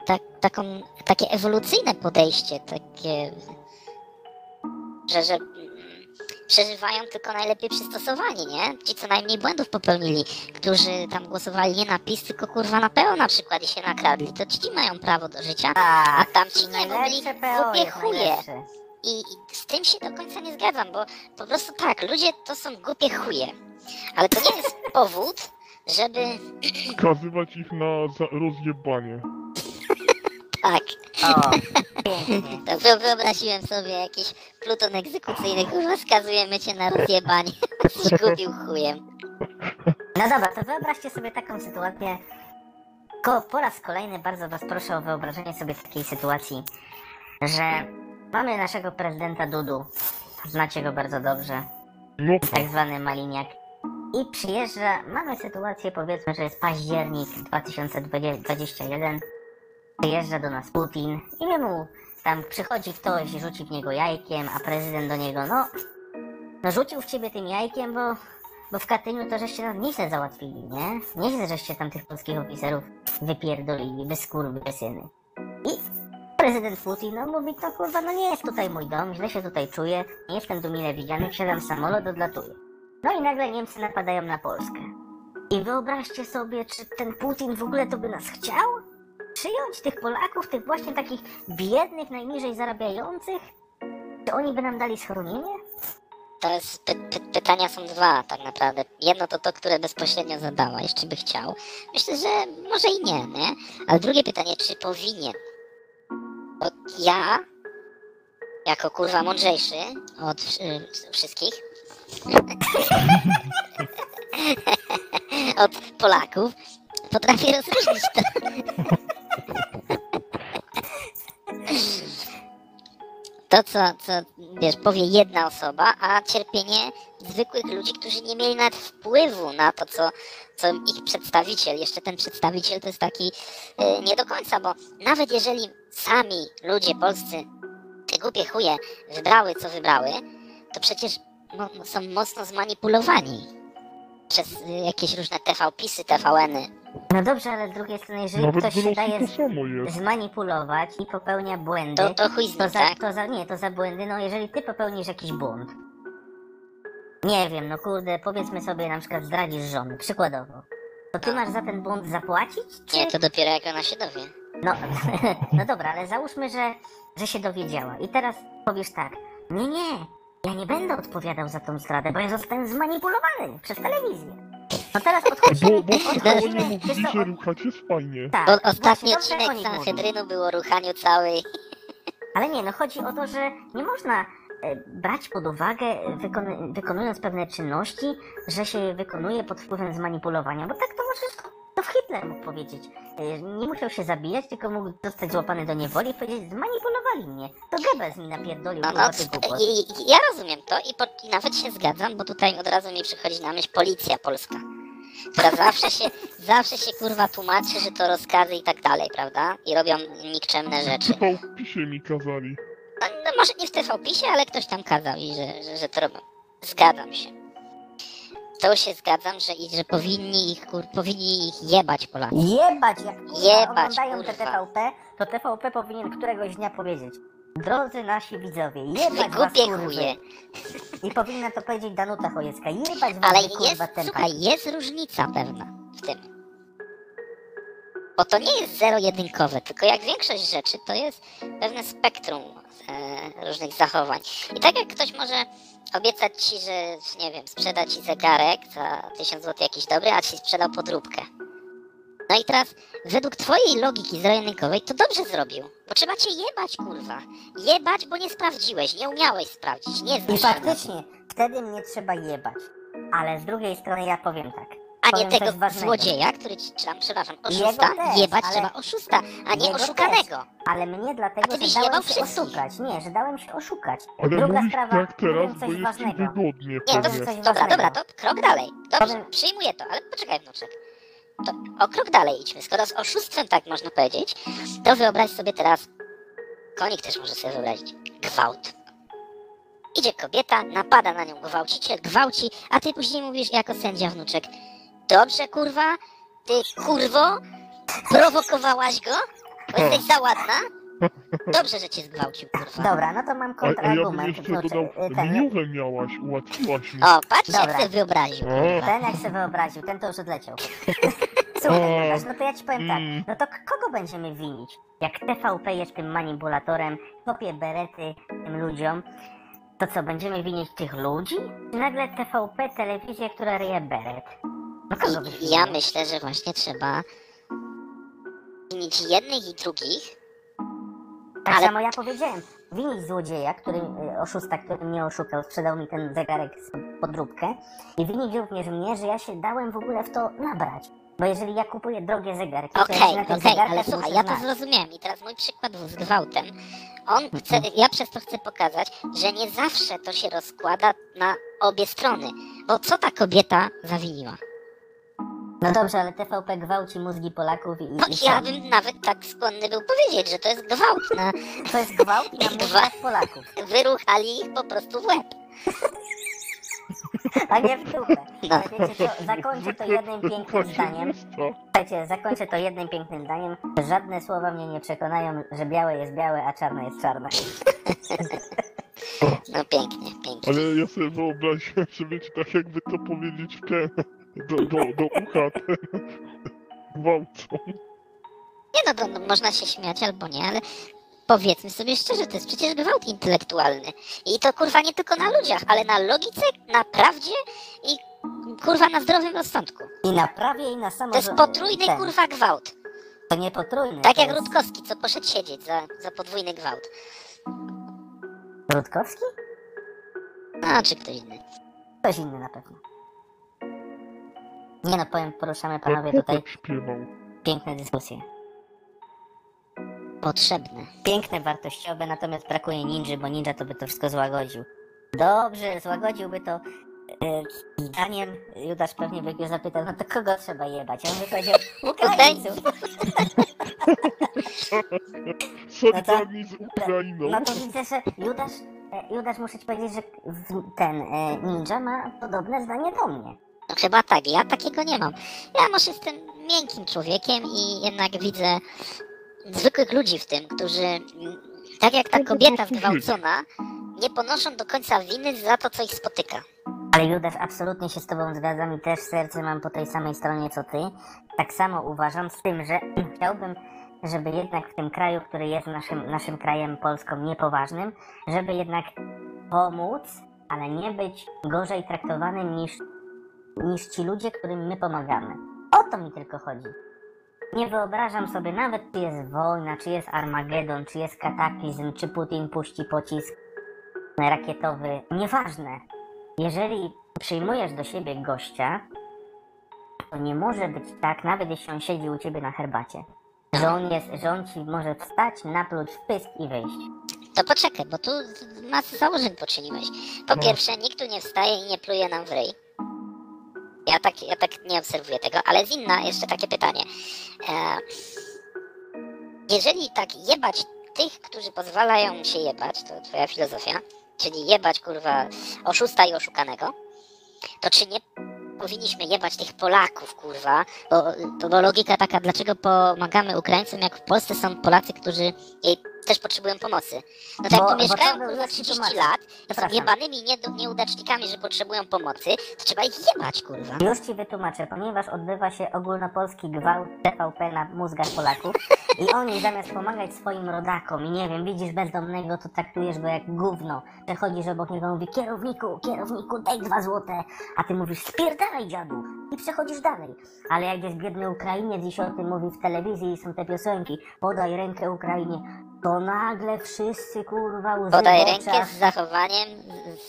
tak, taką, takie ewolucyjne podejście, takie, że, że przeżywają tylko najlepiej przystosowani, nie? Ci, co najmniej błędów popełnili, którzy tam głosowali nie na PiS, tylko kurwa na PO na przykład i się nakradli, to ci mają prawo do życia, a tamci nie, bo byli Najlepsze PO głupie chuje. I, I z tym się do końca nie zgadzam, bo po prostu tak, ludzie to są głupie chuje. Ale to nie jest powód, żeby Skazywać ich na rozjebanie. tak. O. To wyo- wyobraziłem sobie jakiś pluton egzekucyjny, kurwa, skazujemy cię na rozjebanie. Zgubił chujem. No dobra, to wyobraźcie sobie taką sytuację. Ko, po raz kolejny bardzo was proszę o wyobrażenie sobie takiej sytuacji, że mamy naszego prezydenta Dudu, znacie go bardzo dobrze, No tak zwany Maliniak, i przyjeżdża, mamy sytuację powiedzmy, że jest październik 2021, przyjeżdża do nas Putin i my mu tam przychodzi ktoś, rzuci w niego jajkiem, a prezydent do niego, no, no rzucił w ciebie tym jajkiem, bo bo w Katyniu to żeście nam nieźle załatwili, nie? Nieźle żeście tam tych polskich oficerów wypierdolili, bez kurwy, bez syny. I prezydent Putin no, mówi, to kurwa, no nie jest tutaj mój dom, źle się tutaj czuję, nie jestem tu mile widziany, wsiadam w samolot, odlatuję. No i nagle Niemcy napadają na Polskę. I wyobraźcie sobie, czy ten Putin w ogóle to by nas chciał? Przyjąć tych Polaków, tych właśnie takich biednych, najniżej zarabiających? Czy oni by nam dali schronienie? To jest, py, py, pytania są dwa tak naprawdę. Jedno to to, które bezpośrednio zadała, jeszcze by chciał. Myślę, że może i nie, nie? Ale drugie pytanie, czy powinien? Bo ja, jako kurwa mądrzejszy od y, wszystkich, od Polaków, potrafię rozróżnić to. To, co, co wiesz, powie jedna osoba, a cierpienie zwykłych ludzi, którzy nie mieli nawet wpływu na to, co, co ich przedstawiciel, jeszcze ten przedstawiciel to jest taki y, nie do końca, bo nawet jeżeli sami ludzie polscy, te głupie chuje, wybrały, co wybrały, to przecież mo, są mocno zmanipulowani przez y, jakieś różne TV-pisy, TVN-y. No dobrze, ale z drugiej strony, jeżeli Nawet ktoś się daje Rosji to samo jest. zmanipulować i popełnia błędy, To, to chuj z to za, tak? to za, nie, to za błędy, no jeżeli ty popełnisz jakiś błąd, nie wiem, no kurde, powiedzmy sobie na przykład zdradzisz żony, przykładowo, to ty masz za ten błąd zapłacić, czy... Nie, to dopiero jak ona się dowie. No, no dobra, ale załóżmy, że, że się dowiedziała i teraz powiesz tak, nie, nie, ja nie będę odpowiadał za tą zdradę, bo ja zostałem zmanipulowany przez telewizję. No teraz Bo, podchodzimy, bo skoro nie podchodzimy, mówili, wiesz co, że ruchać jest fajnie. tak, Bo właśnie ostatni dobrze odcinek. Sanhedrynu był o ruchaniu całej Ale nie, no chodzi o to, że nie można e, brać pod uwagę, e, wykonu- wykonując pewne czynności, że się je wykonuje pod wpływem zmanipulowania, bo tak to może to w Hitler mógł powiedzieć. E, Nie musiał się zabijać, tylko mógł zostać złapany do niewoli i powiedzieć, zmanipulowali mnie. To Goebbels mi napierdolił No, no, tych sp- głupot. i, i, ja rozumiem to i, po, i nawet się zgadzam, bo tutaj od razu mi przychodzi na myśl policja polska, która zawsze się, zawsze się kurwa tłumaczy, że to rozkazy i tak dalej, prawda? I robią nikczemne rzeczy. TV w pisie mi kazali. No, no może nie w TV-pisie, ale ktoś tam kazał i że, że, że to robią. Zgadzam się. To się zgadzam, że, i, że powinni ich, kur, powinni ich jebać Polacy. Jebać, jak Jebać, oglądają te kurwa. TVP, to TVP powinien któregoś dnia powiedzieć Drodzy nasi widzowie, jebać was Głupie kurwy. chuje. I powinna to powiedzieć Danuta Chojecka, jebać was Ale kurwa jest, tempa. słuchaj, jest różnica pewna w tym. Bo to nie jest zero-jedynkowe, tylko jak większość rzeczy, to jest pewne spektrum e, różnych zachowań. I tak jak ktoś może obiecać ci, że, nie wiem, sprzeda ci zegarek za 1000 zł jakiś dobry, a ci sprzedał podróbkę. No i teraz, według twojej logiki zero-jedynkowej, to dobrze zrobił. Bo trzeba cię jebać, kurwa. Jebać, bo nie sprawdziłeś, nie umiałeś sprawdzić, nie I znasz tym. faktycznie, wtedy mnie trzeba jebać. Ale z drugiej strony ja powiem tak. A nie Powiem tego złodzieja, który ci, czy tam, przepraszam, oszusta, też, jebać ale- trzeba oszusta, a nie oszukanego. Ale mnie dlatego, A ty byś że dałem jebał się wszystkich. oszukać. Nie, że dałem się oszukać. Ale Druga sprawa, tak teraz, bo coś ważnego. wygodnie Nie, to, coś dobra, ważnego. dobra, to krok dalej. Dobrze, Powiem- przyjmuję to, ale poczekaj wnuczek. To o krok dalej idźmy. Skoro z oszustwem tak można powiedzieć, to wyobraź sobie teraz, konik też może sobie wyobrazić, gwałt. Idzie kobieta, napada na nią gwałciciel, gwałci, a ty później mówisz jako sędzia wnuczek, dobrze kurwa, ty kurwo, prowokowałaś go, bo jesteś za ładna, Dobrze, że cię zgwałcił, kurwa. Dobra, no to mam A, a ja kontrargument. dodał, y, ten, gniówę miałaś, ułatwiłaś mi. O, patrz jak Dobra. sobie wyobraził, kurwa. ten jak sobie wyobraził, ten to już odleciał. Słuchaj, no to ja ci powiem tak, Mm. no to kogo będziemy winić? Jak TVP jest tym manipulatorem, kopie berety tym ludziom, to co, będziemy winić tych ludzi? Czy nagle TVP, telewizja, która ryje beret? No kogo byś Ja winił? myślę, że właśnie trzeba winić jednych i drugich. Tak ale- samo ja powiedziałem, winić złodzieja, który, y, oszusta, który mnie oszukał, sprzedał mi ten zegarek z podróbkę i winić również mnie, że ja się dałem w ogóle w to nabrać. Bo jeżeli ja kupuję drogie zegarki, to na tych okej, zegarkach ale słuchaj, ja to zrozumiałem i teraz mój przykład z gwałtem. On chce, ja przez to chcę pokazać, że nie zawsze to się rozkłada na obie strony. Bo co ta kobieta zawiniła? No dobrze, ale TVP gwałci mózgi Polaków i, No i ja bym nawet tak skłonny był powiedzieć, że to jest gwałt na To jest gwałt na mózgach Polaków, wyruchali ich po prostu w łeb. A nie w dupę. No. Ale wiecie co, zakończę to jednym pięknym zdaniem. Słuchajcie, zakończę to jednym pięknym zdaniem. Żadne słowa mnie nie przekonają, że białe jest białe, a czarne jest czarne. No pięknie, pięknie. Ale ja sobie wyobraziłem, że wiecie, tak jakby to powiedzieć w ten, do, do, do ucha ten gwałcą. Nie no, to, no, można się śmiać albo nie, ale powiedzmy sobie szczerze, to jest przecież gwałt intelektualny. I to kurwa nie tylko na ludziach, ale na logice, na prawdzie i kurwa na zdrowym rozsądku. I na prawie, i na samo... To jest potrójny ten, kurwa gwałt. To nie potrójny. Tak jak jest... Rutkowski, co poszedł siedzieć za, za podwójny gwałt. Rutkowski? No, czy ktoś inny. Ktoś inny na pewno. Nie no, powiem, poruszamy panowie tutaj piękne dyskusje. Potrzebne. Piękne, wartościowe, natomiast brakuje ninży, bo ninja to by to wszystko złagodził. Dobrze, złagodziłby to e, zdaniem. Judasz pewnie by go zapytał, no to kogo trzeba jebać? A on by powiedział, Ukraińców. Solidarni z Ukrainą. No to widzę, że Judasz, e, Judasz muszę ci powiedzieć, że ten e, ninja ma podobne zdanie do mnie. No chyba tak, ja takiego nie mam. Ja może jestem miękkim człowiekiem i jednak widzę zwykłych ludzi w tym, którzy, mm, tak jak ta kobieta zgwałcona, nie ponoszą do końca winy za to, co ich spotyka. Ale Judasz, absolutnie się z tobą zgadzam i też serce mam po tej samej stronie co ty. Tak samo uważam z tym, że chciałbym, żeby jednak w tym kraju, który jest naszym, naszym krajem Polską niepoważnym, żeby jednak pomóc, ale nie być gorzej traktowanym niż, niż ci ludzie, którym my pomagamy. O to mi tylko chodzi. Nie wyobrażam sobie nawet, czy jest wojna, czy jest Armagedon, czy jest kataklizm, czy Putin puści pocisk rakietowy. Nieważne. Jeżeli przyjmujesz do siebie gościa, to nie może być tak, nawet jeśli on siedzi u ciebie na herbacie, że on, jest, że on ci może wstać, napluć w pysk i wyjść. To poczekaj, bo tu masę założeń poczyniłeś. Po No. pierwsze, nikt tu nie wstaje i nie pluje nam w ryj. Ja tak, ja tak nie obserwuję tego, ale z inna jeszcze takie pytanie. E, jeżeli tak jebać tych, którzy pozwalają się jebać, to twoja filozofia, czyli jebać kurwa oszusta i oszukanego, to czy nie powinniśmy jebać tych Polaków, kurwa, bo, bo, logika taka, dlaczego pomagamy Ukraińcom, jak w Polsce są Polacy, którzy też potrzebują pomocy. No to jak Bo- tu bo mieszkają to był kurwa już 30 tłumaczę. lat, Przepraszam. jebanymi nieudacznikami, że potrzebują pomocy, to trzeba ich jebać, kurwa. Już ci wytłumaczę, ponieważ odbywa się ogólnopolski gwałt TVP na mózgach Polaków i oni zamiast pomagać swoim rodakom i nie wiem, widzisz bezdomnego, to traktujesz go jak gówno. Przechodzisz obok niego i mówi kierowniku, kierowniku, daj dwa złote, a ty mówisz spierdalaj dziadu i przechodzisz dalej. Ale jak jest biedny Ukrainiec i się o tym mówi w telewizji i są te piosenki, podaj rękę Ukrainie, to nagle wszyscy kurwa łzy Podaj rękę z zachowaniem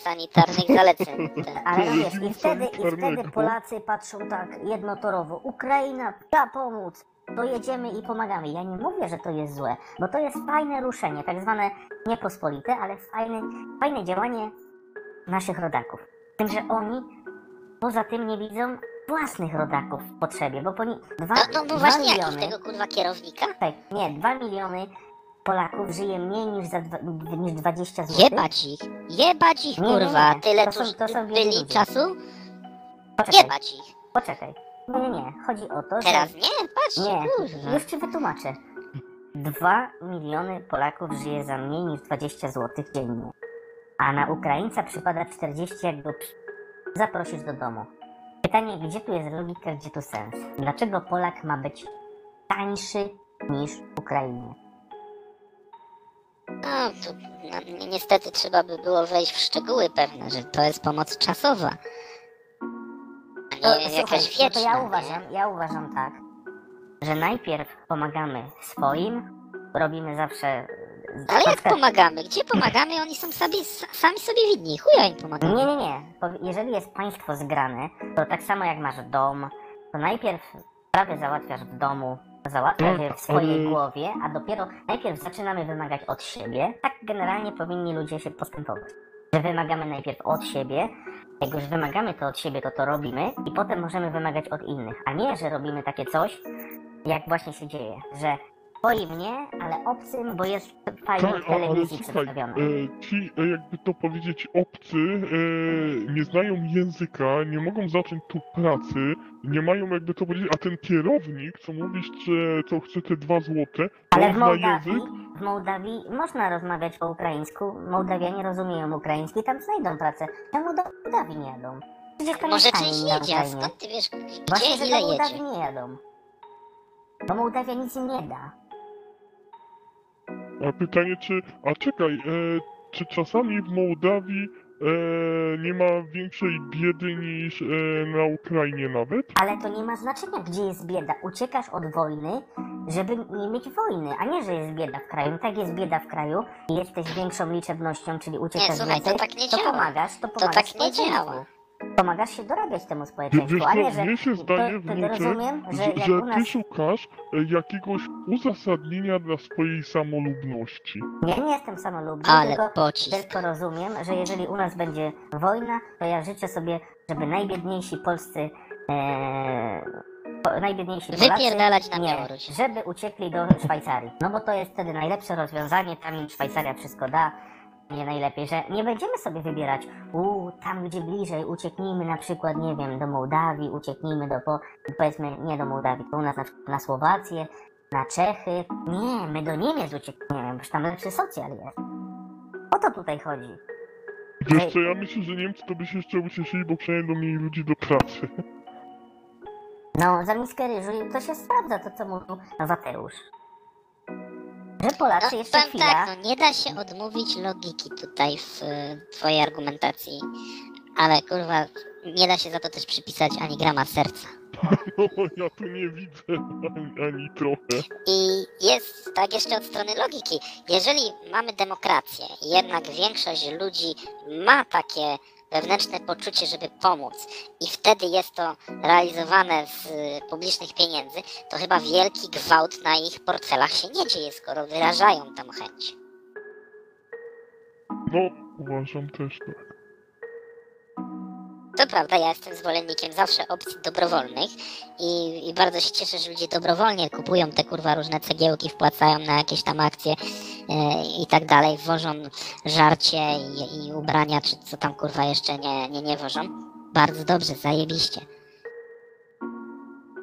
sanitarnych zaleceń. Ale no wiesz, i wtedy, i wtedy. Polacy patrzą tak jednotorowo. Ukraina, trzeba pomóc. To jedziemy i pomagamy. Ja nie mówię, że to jest złe, bo to jest fajne ruszenie, tak zwane niepospolite, ale fajne, fajne działanie naszych rodaków. Tym, że oni poza tym nie widzą własnych rodaków w potrzebie, bo dwa, No, no, no dwa właśnie, miliony, tego kurwa kierownika? tak, nie, dwa miliony Polaków żyje mniej niż, za dwa, niż 20 zł. Jebać ich. Jebać ich, Nie, nie, kurwa. nie. Tyle To są- to są byli czasu? Poczekaj, Jebać ich. poczekaj. Nie, nie, nie. Chodzi o to, że... Teraz nie? Patrzcie, Nie, kurwa. już ci wytłumaczę. 2 miliony Polaków żyje za mniej niż 20 zł dziennie. A na Ukraińca przypada 40, jak przy- zaprosisz do domu. Pytanie, gdzie tu jest logika, gdzie tu sens? Dlaczego Polak ma być tańszy niż Ukrainiec? No, tu no, ni- niestety trzeba by było wejść w szczegóły pewne, że to jest pomoc czasowa. A nie To, jakaś słuchaj, wieczna. no to ja nie? uważam, ja uważam tak, że najpierw pomagamy swoim, robimy zawsze... Ale jak pomagamy? Gdzie pomagamy? Oni są sami, sami sobie winni. Chuja im pomagamy. Nie, nie, nie. Jeżeli jest państwo zgrane, to tak samo jak masz dom, to najpierw sprawy załatwiasz w domu, załatwiasz Tak, je w swojej ale- głowie, a dopiero najpierw zaczynamy wymagać od siebie. Tak generalnie powinni ludzie się postępować. Że wymagamy najpierw od siebie, jak już wymagamy to od siebie, to to robimy i potem możemy wymagać od innych, a nie, że robimy takie coś, jak właśnie się dzieje, że swoim nie, ale obcym, bo jest fajnie Tak, w ale telewizji słuchaj, przedstawione. e, ci, e, jakby to powiedzieć, obcy e, nie znają języka, nie mogą zacząć tu pracy, nie mają jakby to powiedzieć, a ten kierownik, co mówisz, że co chce te dwa złote, to Ale on w zna Mołdawii, język, w Mołdawii można rozmawiać po ukraińsku. Mołdawianie rozumieją ukraiński, tam znajdą pracę. Czemu do Mołdawii nie jadą? Przecież tam Może część na jedzie, a Ukrainie. skąd ty wiesz, Właśnie, gdzie że ile do Mołdawii jedzie? nie jadą. Bo Mołdawia nic im nie da. A pytanie czy, a czekaj, e, czy czasami w Mołdawii e, nie ma większej biedy niż e, na Ukrainie nawet? Ale to nie ma znaczenia, gdzie jest bieda. Uciekasz od wojny, żeby nie mieć wojny, a nie, że jest bieda w kraju. Tak jest bieda w kraju i jesteś większą liczebnością, czyli uciekasz słuchaj, to więcej, tak nie to działa. pomagasz, to To pomagasz tak nie społeczeństwu. działa. Pomagasz się dorabiać temu Wiesz społeczeństwu, co, a nie, że mnie się zdaje, to, wnuczek, rozumiem, że że, jak że u ty nas szukasz e, jakiegoś uzasadnienia dla swojej samolubności. Ja nie jestem samolubny, Ale tylko, pocisk. tylko rozumiem, że jeżeli u nas będzie wojna, to ja życzę sobie, żeby najbiedniejsi polscy, e, po, najbiedniejsi Polacy, Wypierdalać na nie, Białoruś. żeby uciekli do Szwajcarii. No bo to jest wtedy najlepsze rozwiązanie, tam im Szwajcaria wszystko da. Nie najlepiej, że nie będziemy sobie wybierać, u tam gdzie bliżej, ucieknijmy na przykład, nie wiem, do Mołdawii, ucieknijmy do, po, powiedzmy, nie do Mołdawii, to u nas na, na Słowację, na Czechy. Nie, my do Niemiec uciekniemy, bo tam lepszy socjal jest. O to tutaj chodzi. Wiesz co, ja myślę, że Niemcy to by się jeszcze ucieszyli, bo przynajmniej mieli ludzi do pracy. No, za miskę ryżu to się sprawdza, to co mówił Wateusz. Że Polacy No, jeszcze powiem chwila... tak, no nie da się odmówić logiki tutaj w y, twojej argumentacji, ale kurwa, nie da się za to też przypisać ani grama serca. No, ja tu nie widzę ani, ani trochę. I jest tak jeszcze od strony logiki. Jeżeli mamy demokrację i jednak większość ludzi ma takie wewnętrzne poczucie, żeby pomóc i wtedy jest to realizowane z publicznych pieniędzy, to chyba wielki gwałt na ich portfelach się nie dzieje, skoro wyrażają tą chęć. No, uważam też tak. To prawda, ja jestem zwolennikiem zawsze opcji dobrowolnych i, i bardzo się cieszę, że ludzie dobrowolnie kupują te kurwa różne cegiełki, wpłacają na jakieś tam akcje i tak dalej, wożą żarcie i, i ubrania, czy co tam kurwa jeszcze nie, nie, nie wożą. Bardzo dobrze, zajebiście.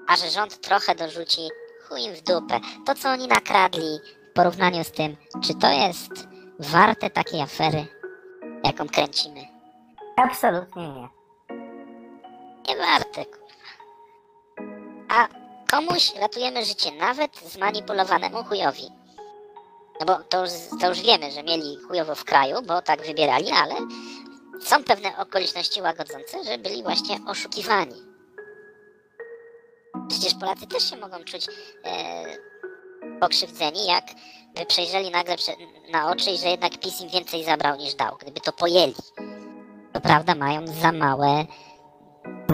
A że rząd trochę dorzuci, chuj im w dupę. To co oni nakradli w porównaniu z tym, czy to jest warte takiej afery, jaką kręcimy? Absolutnie nie. Nie warte, kurwa. A komuś ratujemy życie, nawet zmanipulowanemu chujowi. No bo to już, to już wiemy, że mieli chujowo w kraju, bo tak wybierali, ale są pewne okoliczności łagodzące, że byli właśnie oszukiwani. Przecież Polacy też się mogą czuć e, pokrzywdzeni, jak by przejrzeli nagle na oczy że jednak PiS im więcej zabrał niż dał, gdyby to pojęli. To prawda, mają za małe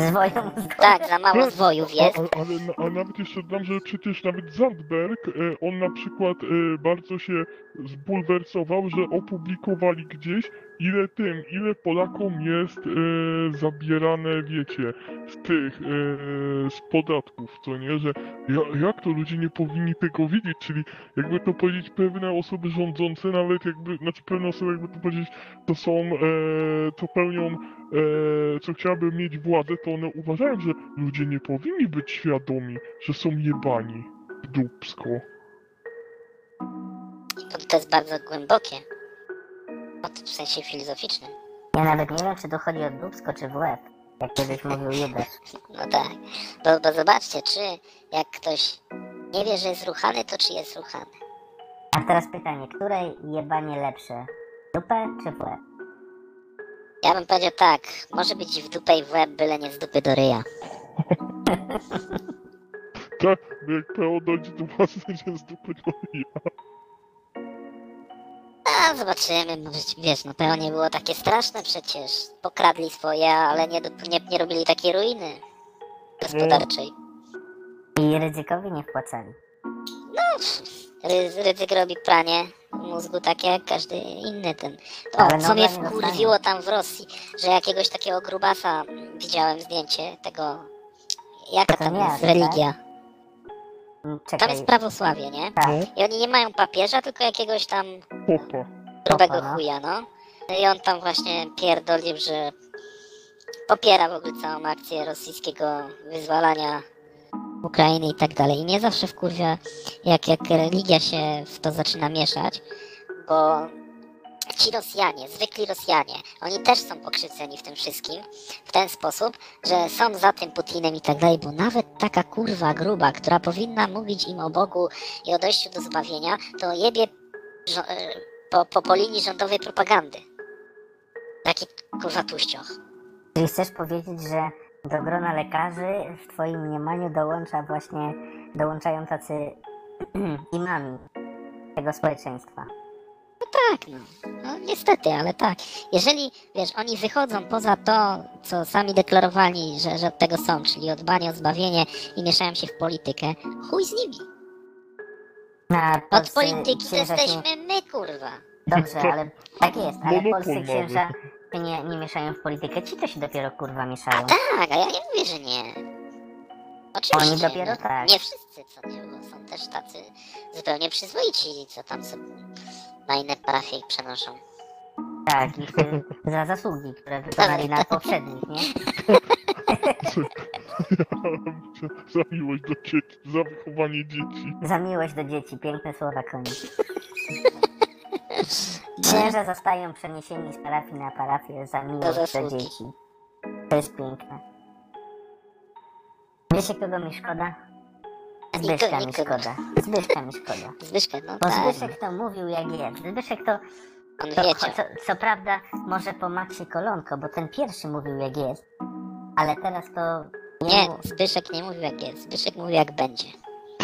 Zwoją z tak, za mało zwojów A, jest. a, ale na- a nawet jeszcze dodam, że przecież nawet Zandberg, e, on na przykład e, bardzo się zbulwersował, że opublikowali gdzieś, ile tym, ile Polakom jest e, zabierane, wiecie, z tych, e, z podatków, co nie, że ja, jak to ludzie nie powinni tego widzieć, czyli jakby to powiedzieć pewne osoby rządzące, nawet jakby, znaczy pewne osoby jakby to powiedzieć, to są, e, to pełnią e, co chciałaby mieć władzę, to one uważają, że ludzie nie powinni być świadomi, że są jebani w dupsko. to jest bardzo głębokie. To w sensie filozoficznym. Ja nawet nie wiem, czy tu chodzi o dubsko, czy w łeb. Jak kiedyś mówił Judasz. No tak. Bo, bo zobaczcie, czy jak ktoś nie wie, że jest ruchany, to czy jest ruchany. A teraz pytanie, które jebanie lepsze? Dupę czy w łeb? Ja bym powiedział tak, może być w dupę i w łeb, byle nie z dupy do ryja. Tak, jak PO dojdzie do władzy, będzie z dupy do ryja. A zobaczymy, wiesz, no PO nie było takie straszne przecież. Pokradli swoje, ale nie, nie, nie robili takiej ruiny gospodarczej. I ryzykowi nie wpłacali. Ry- Rydzyk robi pranie mózgu takie jak każdy inny ten. O, co mnie wkurwiło tam w Rosji, że jakiegoś takiego grubasa widziałem zdjęcie tego. Jaka To tam jest tak? religia? Mm, Tam Czekaj, jest prawosławie, nie? tak. I oni nie mają papieża, tylko jakiegoś tam grubego no. chuja, no. No I on tam właśnie pierdolił, że popiera w ogóle całą akcję rosyjskiego wyzwalania Ukrainy i tak dalej. I mnie zawsze wkurwia, jak, jak religia się w to zaczyna mieszać, bo ci Rosjanie, zwykli Rosjanie, oni też są pokrzywdzeni w tym wszystkim w ten sposób, że są za tym Putinem i tak dalej, bo nawet taka kurwa gruba, która powinna mówić im o Bogu i o dojściu do zbawienia, to jebie e, po, po, po linii rządowej propagandy. Taki kurwa tuścioch. Czyli chcesz powiedzieć, że do grona lekarzy w twoim mniemaniu dołącza właśnie, dołączają tacy imami tego społeczeństwa. Tak, no. no. Niestety, ale tak. Jeżeli, wiesz, oni wychodzą poza to, co sami deklarowali, że, że od tego są, czyli o dbanie o zbawienie i mieszają się w politykę, chuj z nimi. Na Od polscy polityki to księża się- jesteśmy my, kurwa. Dobrze, ale tak jest, ale Monopol polscy mamy. księża się nie, nie mieszają w politykę. Ci to się dopiero kurwa mieszają. Tak, a ja nie mówię, że nie. Oczywiście. Oni dopiero no, tak. Nie wszyscy, co nie, bo są też tacy zupełnie przyzwoici, co tam sobie na inne parafie ich przenoszą. Tak, za zasługi, które wykonali na poprzednich, nie? za miłość do dzieci, za wychowanie dzieci. Za miłość do dzieci, piękne słowa koniec. Księża zostają przeniesieni z parafii na parafię za miłość do zasługi. dzieci. To jest piękne. Wiecie kogo mi szkoda? Zbyszka mi szkoda. Zbyszka mi szkoda. Zbyszek, no Bo tak, Zbyszek to mówił jak jest. Zbyszek to, on to co, co prawda może po Maxie Kolonko, bo ten pierwszy mówił jak jest. Ale teraz to Nie, jemu- Zbyszek nie mówił jak jest, Zbyszek mówił jak będzie.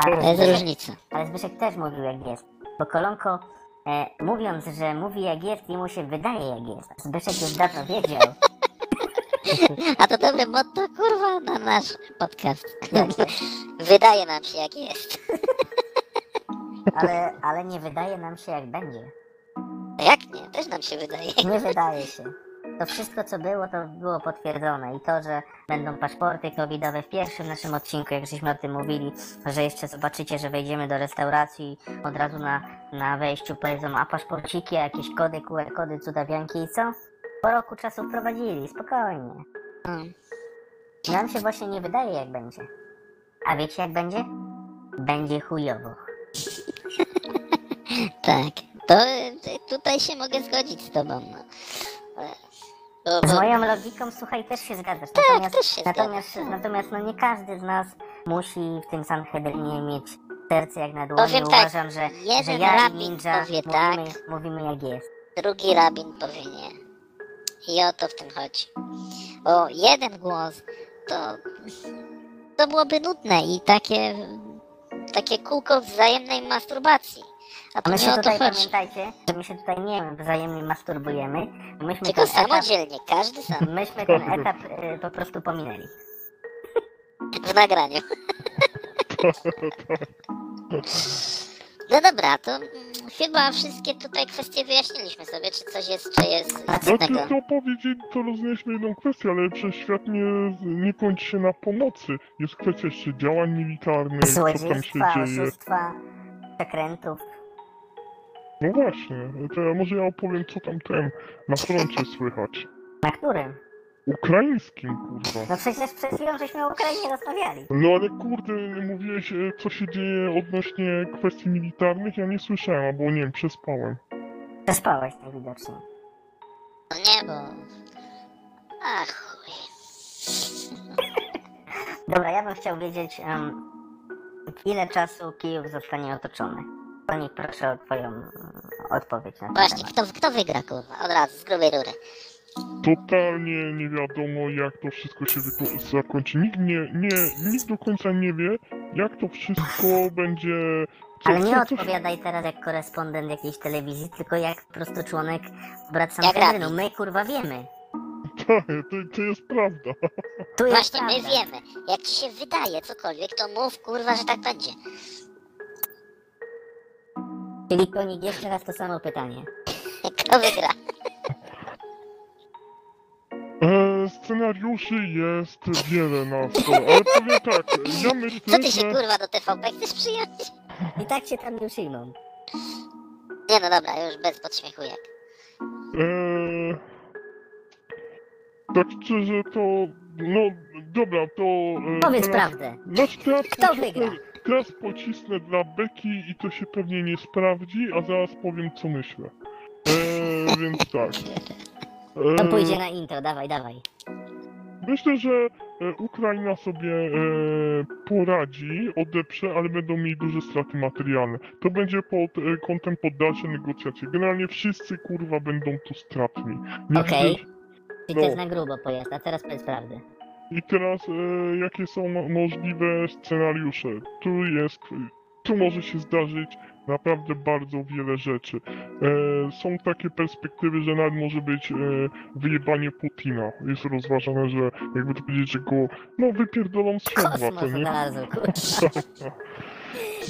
ale To jest Zbyszek- różnica. Ale Zbyszek też mówił jak jest. Bo Kolonko, e, mówiąc, że mówi jak jest, jemu się wydaje jak jest. Zbyszek już dawno wiedział. A to dobre motto, kurwa, na nasz podcast. Wydaje nam się jak jest. Ale, ale nie wydaje nam się jak będzie. Jak nie? Też nam się wydaje. Nie wydaje się. To wszystko co było, to było potwierdzone. I to, że będą paszporty covidowe w pierwszym naszym odcinku, jak żeśmy o tym mówili, że jeszcze zobaczycie, że wejdziemy do restauracji od razu na, na wejściu powiedzą, a paszporciki, a jakieś kody, QR kody, cudawianki i co? Po roku czasu wprowadzili, spokojnie. Mm. Nam się właśnie nie wydaje, jak będzie. A wiecie, jak będzie? Będzie chujowo. Tak. To tutaj się mogę zgodzić z tobą. No. E, Bo, Z moją logiką, słuchaj, też się zgadzasz. Tak, Natomiast, też się natomiast, natomiast no nie każdy z nas musi w tym Sanhedrynie mieć serce jak na dłoni. Powiem tak, Uważam, że, jeden że ja i rabin Ninja powie mówimy, tak. mówimy jak jest. drugi rabin powie nie. I o to w tym chodzi. Bo jeden głos to, to byłoby nudne i takie, takie kółko wzajemnej masturbacji. A to my się tutaj, pamiętajcie, że my się tutaj nie wzajemnie masturbujemy. Myśmy Tylko ten etap, samodzielnie, każdy sam, myśmy ten etap y, po prostu pominęli. w nagraniu. No dobra, to mm, chyba wszystkie tutaj kwestie wyjaśniliśmy sobie, czy coś jest, czy jest Znaczy istotnego. to powiedzieć, to roznieśli jedną kwestię, ale przecież świat nie, nie kończy się na pomocy. Jest kwestia jeszcze działań militarnych, co tam się Złodziejstwa, dzieje. oszustwa, przekrętów. No właśnie, to ja może ja opowiem co tam ten na froncie słychać. Na którym? Ukraińskim, kurwa. No przecież przed chwilą żeśmy o Ukrainie rozmawiali. No ale kurde, mówiłeś, e, co się dzieje odnośnie kwestii militarnych? Ja nie słyszałem, albo nie wiem, przespałem. Przespałeś najwidoczniej. No nie, bo... Ach, chuj. Dobra, ja bym chciał wiedzieć, em, ile czasu Kijów zostanie otoczony. Pani, proszę o twoją mm, odpowiedź na ten Właśnie, temat. kto, kto wygra, kurwa? Od razu, z grubej rury. Totalnie nie wiadomo, jak to wszystko się zakończy. Nikt, nie, nie, nikt do końca nie wie, jak to wszystko będzie... Co, Ale nie co, co, odpowiadaj teraz jak korespondent jakiejś telewizji, tylko jak po prostu członek brat Jak Sanhedrynu. rabin. My kurwa wiemy. Tak, to, to jest prawda. Tu jest Właśnie, my prawda. wiemy. Jak ci się wydaje cokolwiek, to mów, kurwa, że tak będzie. Czyli konik, jeszcze raz to samo pytanie. Kto wygra? E, scenariuszy jest wiele na stole, ale powiem tak, ja myślę, Co ty się, że... kurwa, do TVP chcesz przyjąć? I tak się tam nie przyjmą. Nie no dobra, już bez podśmiechujek. Eee, tak szczerze to, no dobra, to... E, Powiedz teraz, prawdę. Znaczy teraz Kto pocisnę, wygra? teraz pocisnę dla Beki i to się pewnie nie sprawdzi, a zaraz powiem co myślę. Eee, więc tak. To Eee, pójdzie na intro, dawaj, dawaj. Myślę, że e, Ukraina sobie e, poradzi, odeprze, ale będą mieli duże straty materialne. To będzie pod e, kątem pod dalsze negocjacje. Generalnie wszyscy kurwa będą tu stratni. Okej. widać- Czyli to jest No. na grubo pojazd, a teraz powiedz prawdę. I teraz e, jakie są mo- możliwe scenariusze? Tu jest, tu może się zdarzyć naprawdę bardzo wiele rzeczy. E, są takie perspektywy, że nawet może być e, wyjebanie Putina. Jest rozważane, że jakby to powiedzieć, że go no wypierdolą z siodła, to nie?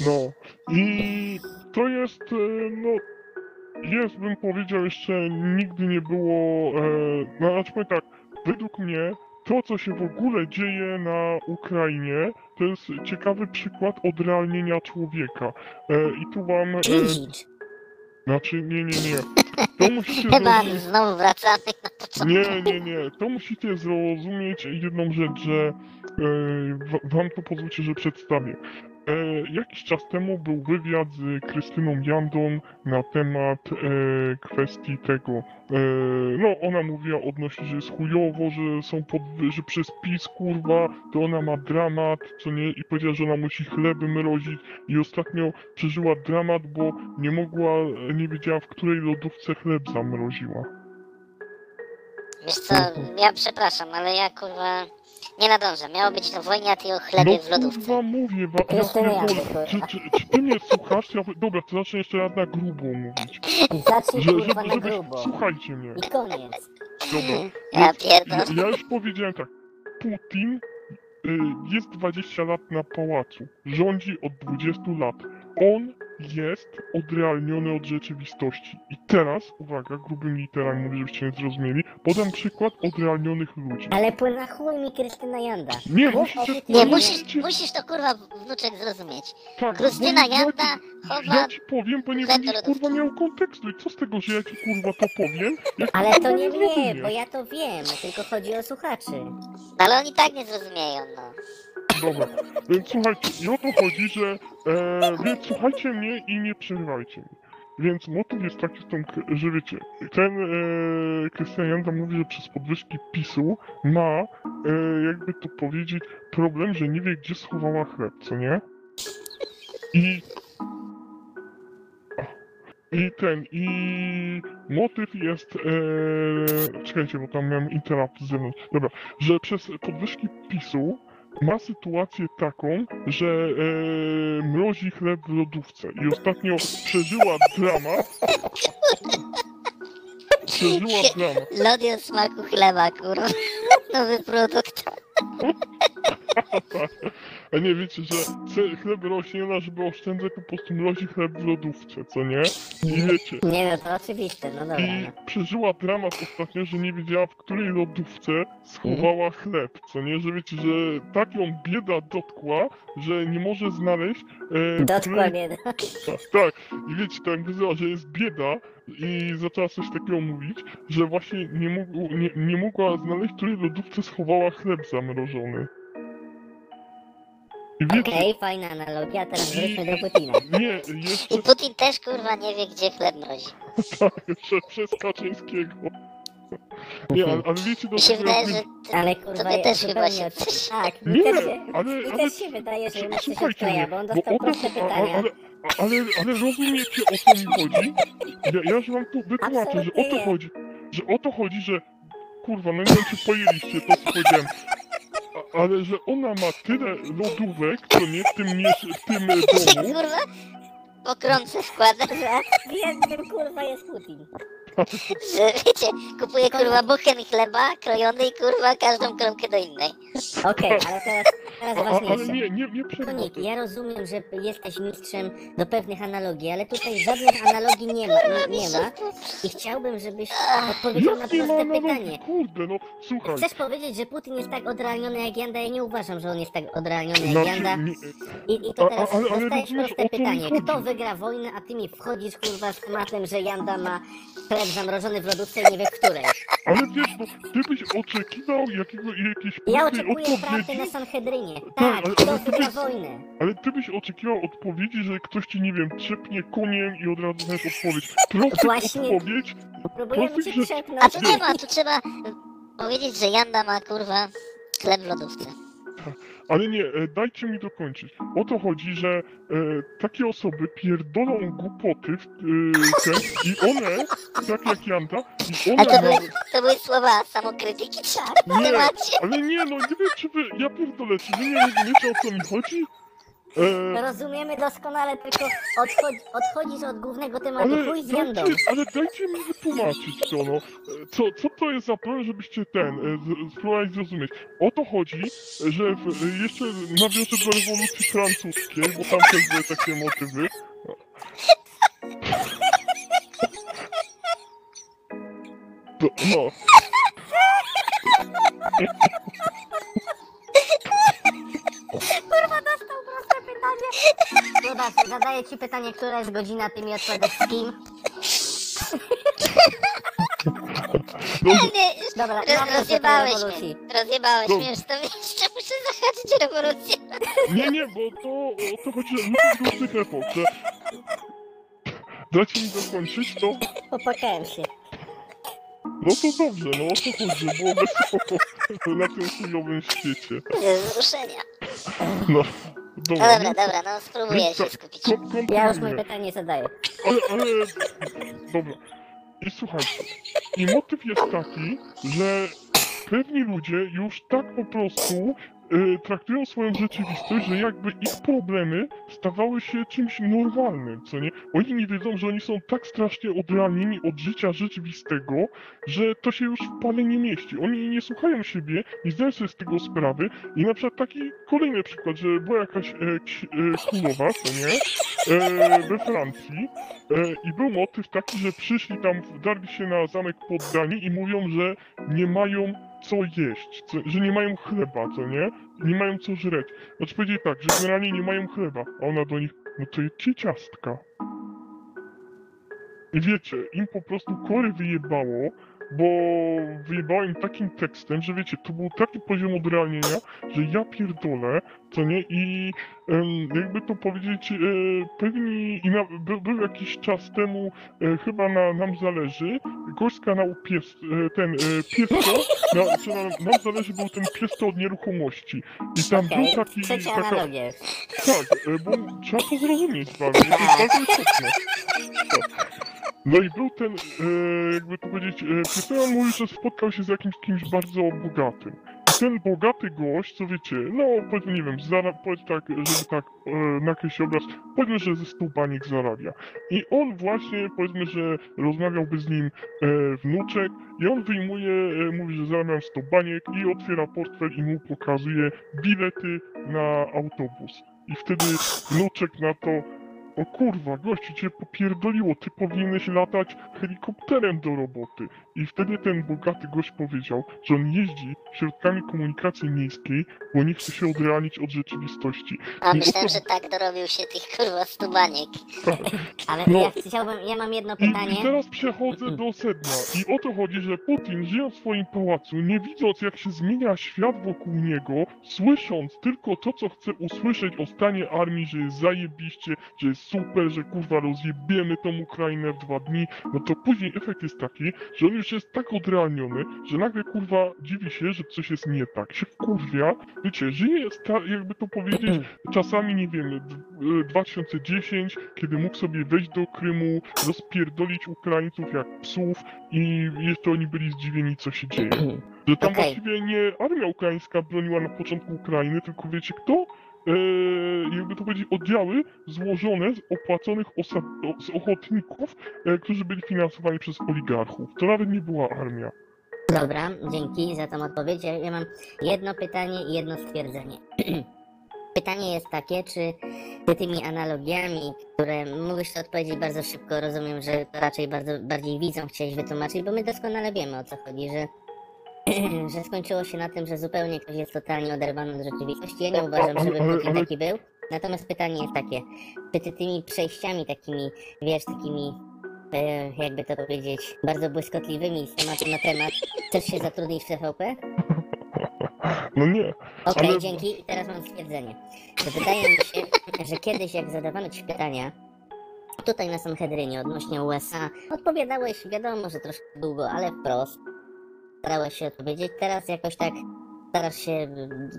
No i to jest, e, no, jest bym powiedział jeszcze nigdy nie było, e, no znaczy tak, według mnie to co się w ogóle dzieje na Ukrainie to jest ciekawy przykład odrealnienia człowieka. E, I tu wam, e, znaczy nie, nie, nie, to musicie Chyba zrozumieć, znowu wracamy na początek. nie, nie, nie. To musicie zrozumieć jedną rzecz, że e, wa- wam to pozwólcie, że przedstawię. E, jakiś czas temu był wywiad z Krystyną Jandą na temat e, kwestii tego. E, no, ona mówiła odnośnie, że jest chujowo, że są pod, że przez PiS kurwa, to ona ma dramat, co nie, i powiedziała, że ona musi chleby mrozić i ostatnio przeżyła dramat, bo nie mogła, nie wiedziała w której lodówce chleb zamroziła. Wiesz co, ja przepraszam, ale ja kurwa nie nadążę. Miało być to wojnie, a ty o chlebie w no lodówce. kurwa mówię, wa- ja Krystyna pierdolę. Jandy, czy, czy, czy ty mnie słuchasz? Ja, dobra, to zacznę jeszcze raz na grubo mówić. Zacznij Że, kurwa na żeby, grubo. słuchajcie mnie. I koniec. Dobra. Ja Ja, pierdolę. ja już powiedziałem tak. Putin y, jest 20 lat na pałacu. Rządzi od 20 lat. On jest odrealniony od rzeczywistości. I teraz, uwaga, grubymi literami mówię, żebyście nie zrozumieli, podam przykład odrealnionych ludzi. Ale po na chuj mi Krystyna Janda. Nie, musicie... Nie, no, musisz, musisz to kurwa wnuczek zrozumieć. Tak, Krystyna bo Janda chowa... Ja ci powiem, bo nie chleb będziesz lodówki. kurwa miał kontekstu i co z tego, że ja ci kurwa to powiem? Jak Ale to nie mnie, zrozumiesz? bo ja to wiem, tylko chodzi o słuchaczy. Ale oni tak nie zrozumieją, no. Dobra, więc słuchajcie, i o to chodzi, że e, więc słuchajcie mnie i nie przerywajcie mi. Więc motyw jest taki, z tą, k- że wiecie, ten e, Janda mówi, że przez podwyżki PiSu ma, e, jakby to powiedzieć, problem, że nie wie, gdzie schowała chleb, co nie? I i ten, i motyw jest, e, czekajcie, bo tam miałem interrupt. Dobra, że przez podwyżki PiSu ma sytuację taką, że e, mrozi chleb w lodówce i ostatnio przeżyła dramat. Przeżyła dramat. Lody o smaku chleba, kurwa. Nowy produkt. A nie wiecie, że chleb rośnie, ona żeby oszczędzać po prostu mrozi chleb w lodówce, co nie? I wiecie, Nie no, to oczywiste, no dobra. i przeżyła dramat ostatnio, że nie wiedziała w której lodówce schowała chleb, co nie? Że wiecie, że tak ją bieda dotkła, że nie może znaleźć... E, Dotkła której- mnie. no. Tak, i wiecie, tak powiedziała, że jest bieda i zaczęła coś takiego mówić, że właśnie nie, mógł, nie, nie mogła znaleźć, w której lodówce schowała chleb zamrożony. Wiecie, Okej, fajna analogia, teraz wróćmy do Putina. nie, jeszcze I Putin też kurwa nie wie, gdzie chleb mrozi. tak, przez Kaczyńskiego. Nie, ale, ale wiecie, do Mi się czego wydaje, ja- że Ale kurwa, tobie ja też chyba zupełnie się od-. Tak, mi Nie, też się, ale, mi ale też się wydaje, że Słuchajcie odkleja, mnie, bo on bo dostał o to, proste a- pytania. ale, ale, ale rozumiecie o co mi chodzi? Ja, ja już wam tu wytłumaczę, że o to nie. chodzi, że o to chodzi, że kurwa, no nie wiem czy pojęliście to co powiedziałem, A- ale że ona ma tyle lodówek, co nie w tym, mies- w tym domu, kurwa pokrące wkłada, Że w jednym kurwa jest Putin. Że wiecie, kupuje kurwa buchen chleba krojony i kurwa każdą kromkę do innej. Okej, ale teraz, teraz a, a, ale ważniejsze. nie, nie, nie Konik, ja rozumiem, że jesteś mistrzem do pewnych analogii, ale tutaj żadnych analogii nie ma, nie, nie ma. I chciałbym, żebyś odpowiedział na ma proste analogii? pytanie. Kurde, no słuchaj. Chcesz powiedzieć, że Putin jest tak odrealniony jak Janda? Ja nie uważam, że on jest tak odrealniony jak Znaczy, Janda. nie, I, i to A- teraz a- ale- ale dostajesz rozumiesz, proste o co mi pytanie. chodzi? Kto wygra wojnę, a ty mi wchodzisz kurwa z tematem, że Janda ma chleb zamrożony w lodówce i nie wie w której. ale wiesz, bo ty byś oczekiwał jakiego, jakiejś Ja prostej oczekuję prawdy odpowiedzi, na Sanhedrynie. Tak, Tak, ale- kto ale ty byś- wojnę? Ale ty byś oczekiwał odpowiedzi, że ktoś ci, nie wiem, trzepnie koniem i od razu znasz odpowiedź. Prostych Właśnie. odpowiedź, Próbujemy cię. A tu nie ma, tu trzeba powiedzieć, że Janda ma kurwa chleb w lodówce. Ale nie, e, dajcie mi dokończyć. O to chodzi, że e, takie osoby pierdolą głupoty w, e, ten, i one, tak jak Janta, i A one to były, to były słowa samokrytyki, co? Nie. Ale nie, no nie wiem, czy wy, ja pierdolę, czy wy nie rozumiecie, o co mi chodzi? E, Rozumiemy doskonale, tylko odchodzi, odchodzisz od głównego tematu. Ale Chuj z Jandą. dajcie, ale dajcie mi wytłumaczyć to, no. Co, co to jest za problem, żebyście ten, e, z- spróbowali zrozumieć. O to chodzi, że w, e, jeszcze nawiążę do rewolucji francuskiej, bo tam też były takie motywy. To, no, Proste pytanie. Zobacz, zadaję ci pytanie, która jest godzina, ty mi odpowiadasz z kim. no, Dobra, roz, do rozjebałeś rewolucji. mnie. Rozjebałeś No. mnie, już to jeszcze muszę zahaczyć o rewolucję. nie, nie, bo to o to chodzi, że różnych epok, że... Dajcie mi dokończyć to. Popłakałem się. No to dobrze, no o to chodzi, że było wesoło na tym chujowym świecie. Ze wzruszenia. No, No dobra. dobra, dobra, no spróbuję się skupić. Kon-. Ja już moje pytanie zadaję. Ale, ale... Dobra. I słuchajcie. I motyw jest taki, że pewni ludzie już tak po prostu y, traktują swoją rzeczywistość, że jakby ich problemy stawały się czymś normalnym, co nie? Oni nie wiedzą, że oni są tak strasznie odrealnieni od życia rzeczywistego, że to się już w pale nie mieści. Oni nie słuchają siebie, nie zdają sobie z tego sprawy i na przykład taki kolejny przykład, że była jakaś e, e, królowa, co nie? E, we Francji e, i był motyw taki, że przyszli tam, wdarli się na zamek poddani i mówią, że nie mają co jeść, co, że nie mają chleba, co nie? Nie mają co żreć. Znaczy powiedzieli tak, że generalnie nie mają chleba, a ona do nich, no to jedźcie ciastka. I wiecie, im po prostu kory wyjebało, bo wyjebało im takim tekstem, że wiecie, to był taki poziom odrealnienia, że ja pierdolę, co nie? I jakby to powiedzieć, e, pewni, i na, był, był jakiś czas temu, e, chyba na nam zależy, gość z kanału Pies, e, ten, Piesto, na, na, nam zależy był ten Piesto od nieruchomości. I tam Okej, był taki, taka, tak, bo trzeba to zrozumieć bardzo, to jest bardzo istotne. Tak. No i był ten, e, jakby to powiedzieć, e, Pieseo mówił, że spotkał się z jakimś kimś bardzo bogatym. I ten bogaty gość, co wiecie, no powiedzmy, nie wiem, zara, powiedz tak, żeby tak e, nakreślić obraz, powiedzmy, że ze 100 baniek zarabia. I on właśnie, powiedzmy, że rozmawiałby z nim e, wnuczek i on wyjmuje, e, mówi, że zarabiam 100 baniek i otwiera portfel i mu pokazuje bilety na autobus. I wtedy wnuczek na to, o kurwa, gościu cię popierdoliło, ty powinieneś latać helikopterem do roboty. I wtedy ten bogaty gość powiedział, że on jeździ środkami komunikacji miejskiej, bo nie chce się odrealnić od rzeczywistości. A I myślałem, że tak dorobił się tych kurwa stu baniek. Ale No. ja chciałbym, ja mam jedno I, pytanie. I teraz przechodzę do sedna. I o to chodzi, że Putin, żyjąc w swoim pałacu, nie widząc jak się zmienia świat wokół niego, słysząc tylko to, co chce usłyszeć o stanie armii, że jest zajebiście, że jest super, że kurwa rozjebiemy tą Ukrainę w dwa dni, no to później efekt jest taki, że on już jest tak odrealniony, że nagle kurwa dziwi się, że coś jest nie tak. Się wkurwia, wiecie, żyje, jakby to powiedzieć, czasami, nie wiem, d- y, 2010, kiedy mógł sobie wejść do Krymu, rozpierdolić Ukraińców jak psów i jeszcze oni byli zdziwieni, co się dzieje. Że tam Okej. właściwie nie armia ukraińska broniła na początku Ukrainy, tylko wiecie kto? Eee, jakby to powiedzieć, oddziały złożone z opłaconych z ochotników, e, którzy byli finansowani przez oligarchów. To nawet nie była armia. Dobra, dzięki za tą odpowiedź. Ja, mam jedno pytanie i jedno stwierdzenie. Pytanie jest takie, czy ty tymi analogiami, które to odpowiedzieć bardzo szybko, rozumiem, że to raczej bardzo, bardziej widzą chciałeś wytłumaczyć, bo my doskonale wiemy o co chodzi, że, że skończyło się na tym, że zupełnie ktoś jest totalnie oderwany od rzeczywistości. Ja nie uważam, żeby Putin taki był. Natomiast pytanie jest takie, czy ty tymi przejściami takimi, wiesz, takimi e, jakby to powiedzieć, bardzo błyskotliwymi z tematu na temat. Chcesz się zatrudnić w TVP? No nie. Okej, Ale- dzięki. I teraz mam stwierdzenie. Że wydaje mi się, że kiedyś jak zadawano ci pytania, tutaj na Sanhedrynie odnośnie USA, odpowiadałeś, wiadomo, że troszkę długo, ale wprost. Starałeś się odpowiedzieć. Teraz jakoś tak starasz się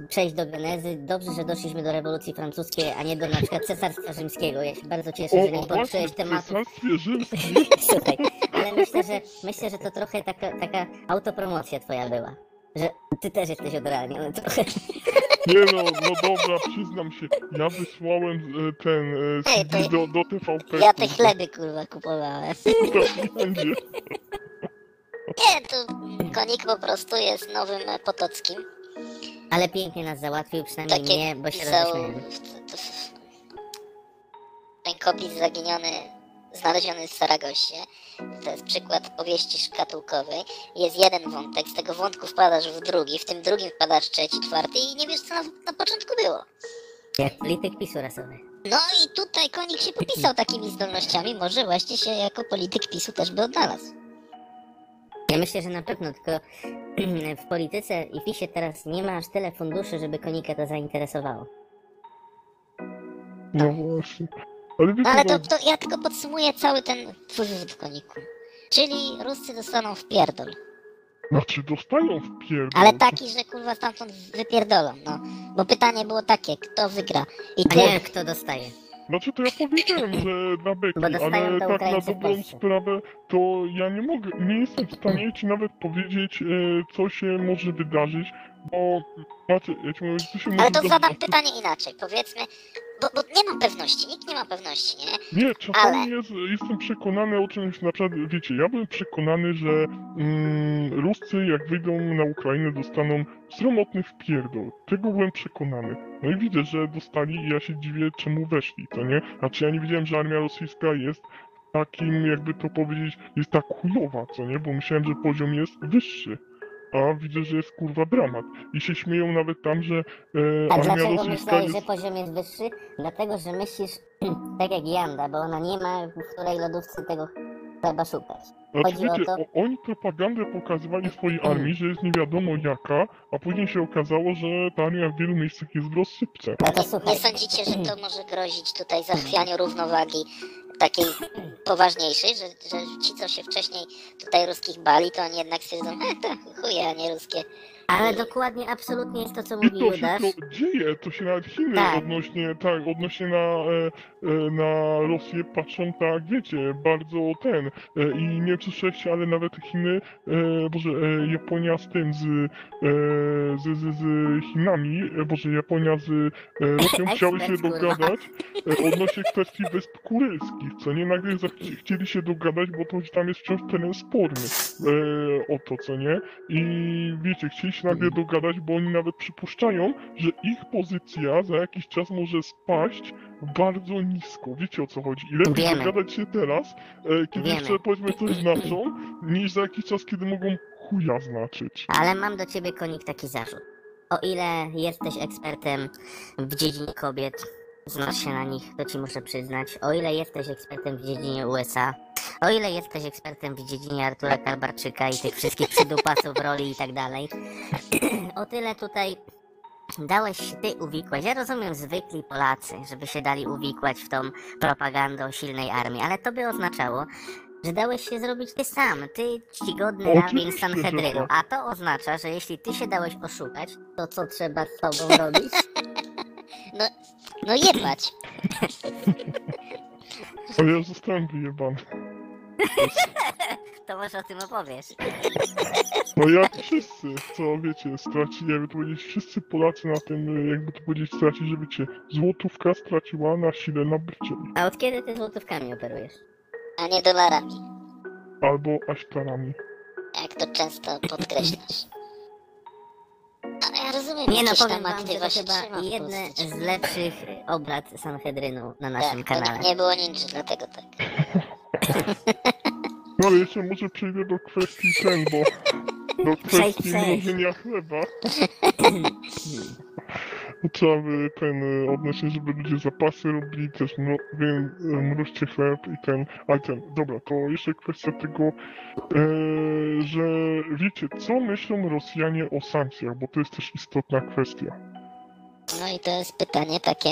przejść do genezy. Dobrze, że doszliśmy do rewolucji francuskiej, a nie do na przykład cesarstwa rzymskiego. Ja się bardzo cieszę, że nie poruszyłeś tematu cesarstwie rzymskim Słuchaj, ale myślę, że myślę, że to trochę taka, taka autopromocja twoja była. Że ty też jesteś odrealniony trochę. Nie no, no dobra, przyznam się, ja wysłałem e, ten e, Ej, CD do, do TVP. Ja te chleby kurwa kupowałem. Tak będzie. Nie, tu konik po prostu jest nowym Potockim. Ale pięknie nas załatwił, przynajmniej Takie mnie, bo się roześmiałem. rękopis zaginiony, znaleziony w Saragosie. To jest przykład powieści szkatułkowej. Jest jeden wątek, z tego wątku wpadasz w drugi, w tym drugim wpadasz trzeci, czwarty i nie wiesz co na, na początku było. Jak polityk PiSu rasowy. No i tutaj konik się popisał takimi zdolnościami, może właśnie się jako polityk PiSu też by odnalazł. Ja myślę, że na pewno, tylko w polityce i PiSie teraz nie ma aż tyle funduszy, żeby konika to zainteresowało. No właśnie. Ale No ale to, to ja tylko podsumuję cały ten twój wywód koniku. Czyli Ruscy dostaną w pierdol. znaczy dostają w pierdol. Ale taki, że kurwa stamtąd wypierdolą, no. Bo pytanie było takie, kto wygra? I A ty, nie, kto dostaje. Znaczy to ja powiedziałem, że na beki, Bo dostają ale to tak na Ukraińcy w dobrą Polsce. sprawę to ja nie mogę, nie jestem w stanie ci nawet powiedzieć, e, co się może wydarzyć, bo znaczy, ja ci mówię, co się może ale to zadam pytanie inaczej, powiedzmy, bo, bo nie ma pewności, nikt nie ma pewności, nie? Nie, czasami Ale- jest, jestem przekonany o czymś, na przykład, wiecie, ja byłem przekonany, że mm, Ruscy jak wyjdą na Ukrainę dostaną sromotny wpierdol. Tego byłem przekonany. No i widzę, że dostali i ja się dziwię, czemu weszli, to nie? Znaczy ja nie wiedziałem, że armia rosyjska jest takim, jakby to powiedzieć, jest tak chujowa, co nie? Bo myślałem, że poziom jest wyższy. A widzę, że jest kurwa dramat. I się śmieją nawet tam, że e, A armia dlaczego rosyjska myślałeś, jest... że poziom jest wyższy? Dlatego, że myślisz tak jak Janda, bo ona nie ma w której lodówce tego chleba szukać. Znaczy, Chodzi o wiecie, to- o, oni propagandę pokazywali swojej armii, że jest nie wiadomo jaka, a później się okazało, że ta armia w wielu miejscach jest w rozsypce. No to Nie słuchaj, sądzicie, że to może grozić tutaj zachwianiu równowagi takiej poważniejszej, że, że ci, co się wcześniej tutaj ruskich bali, to oni jednak stwierdzą, e, to chuje, a nie ruskie. Ale dokładnie, absolutnie jest to, co I mówi to się to dzieje, to się nawet Chiny Tak. odnośnie, tak, odnośnie na, e, e, na Rosję patrzą tak, wiecie, bardzo ten, e, i nie słyszeliście, ale nawet Chiny, boże, Japonia z tym, z, z, z, z Chinami, boże, Japonia z Rosją chciały się dogadać odnośnie kwestii Wysp Kurylskich, co nie, nagle chcieli się dogadać, bo to tam jest wciąż teren sporny o to, co nie, i wiecie, chcieli się nagle dogadać, bo oni nawet przypuszczają, że ich pozycja za jakiś czas może spaść bardzo nisko. Wiecie o co chodzi? I lepiej Wiemy. dogadać się teraz, e, kiedy Wiemy. jeszcze powiedzmy coś znaczą, niż za jakiś czas, kiedy mogą chuja znaczyć. Ale mam do ciebie, Konik, taki zarzut. O ile jesteś ekspertem w dziedzinie kobiet, znasz się na nich, to ci muszę przyznać. O ile jesteś ekspertem w dziedzinie USA, o ile jesteś ekspertem w dziedzinie Artura Kalbarczyka i tych wszystkich przydupasów roli i tak dalej, o tyle tutaj dałeś się ty uwikłać. Ja rozumiem zwykli Polacy, żeby się dali uwikłać w tą propagandę silnej armii, ale to by oznaczało, że dałeś się zrobić ty sam, ty czcigodny rabin Sanhedrynu. tak. A to oznacza, że jeśli ty się dałeś oszukać, to co trzeba z tobą robić? No jebać. Ale ja zostałem wyjebany. To może o tym opowiesz. No jak wszyscy, co wiecie, stracili, jakby to powiedzieć, wszyscy Polacy na tym, jakby to powiedzieć, stracili, że wiecie, złotówka straciła na sile nabycie. A od kiedy ty złotówkami operujesz? A nie dolarami. Albo aśtarami. Jak to często podkreślasz. Ja rozumiem, Nie no, powiem wam, to chyba jedne z lepszych obrad Sanhedrynu na naszym Tak, kanale. nie, było ninja, dlatego tak. No ale jeszcze może przejdę do kwestii ten, bo do kwestii mrożenia chleba. Trzeba ten e, odnosić, żeby ludzie zapasy robili, też mro, wiem, e, mrożcie chleb i ten, ale ten, dobra, to jeszcze kwestia tego, e, że wiecie, co myślą Rosjanie o sankcjach, bo to jest też istotna kwestia. No i to jest pytanie takie,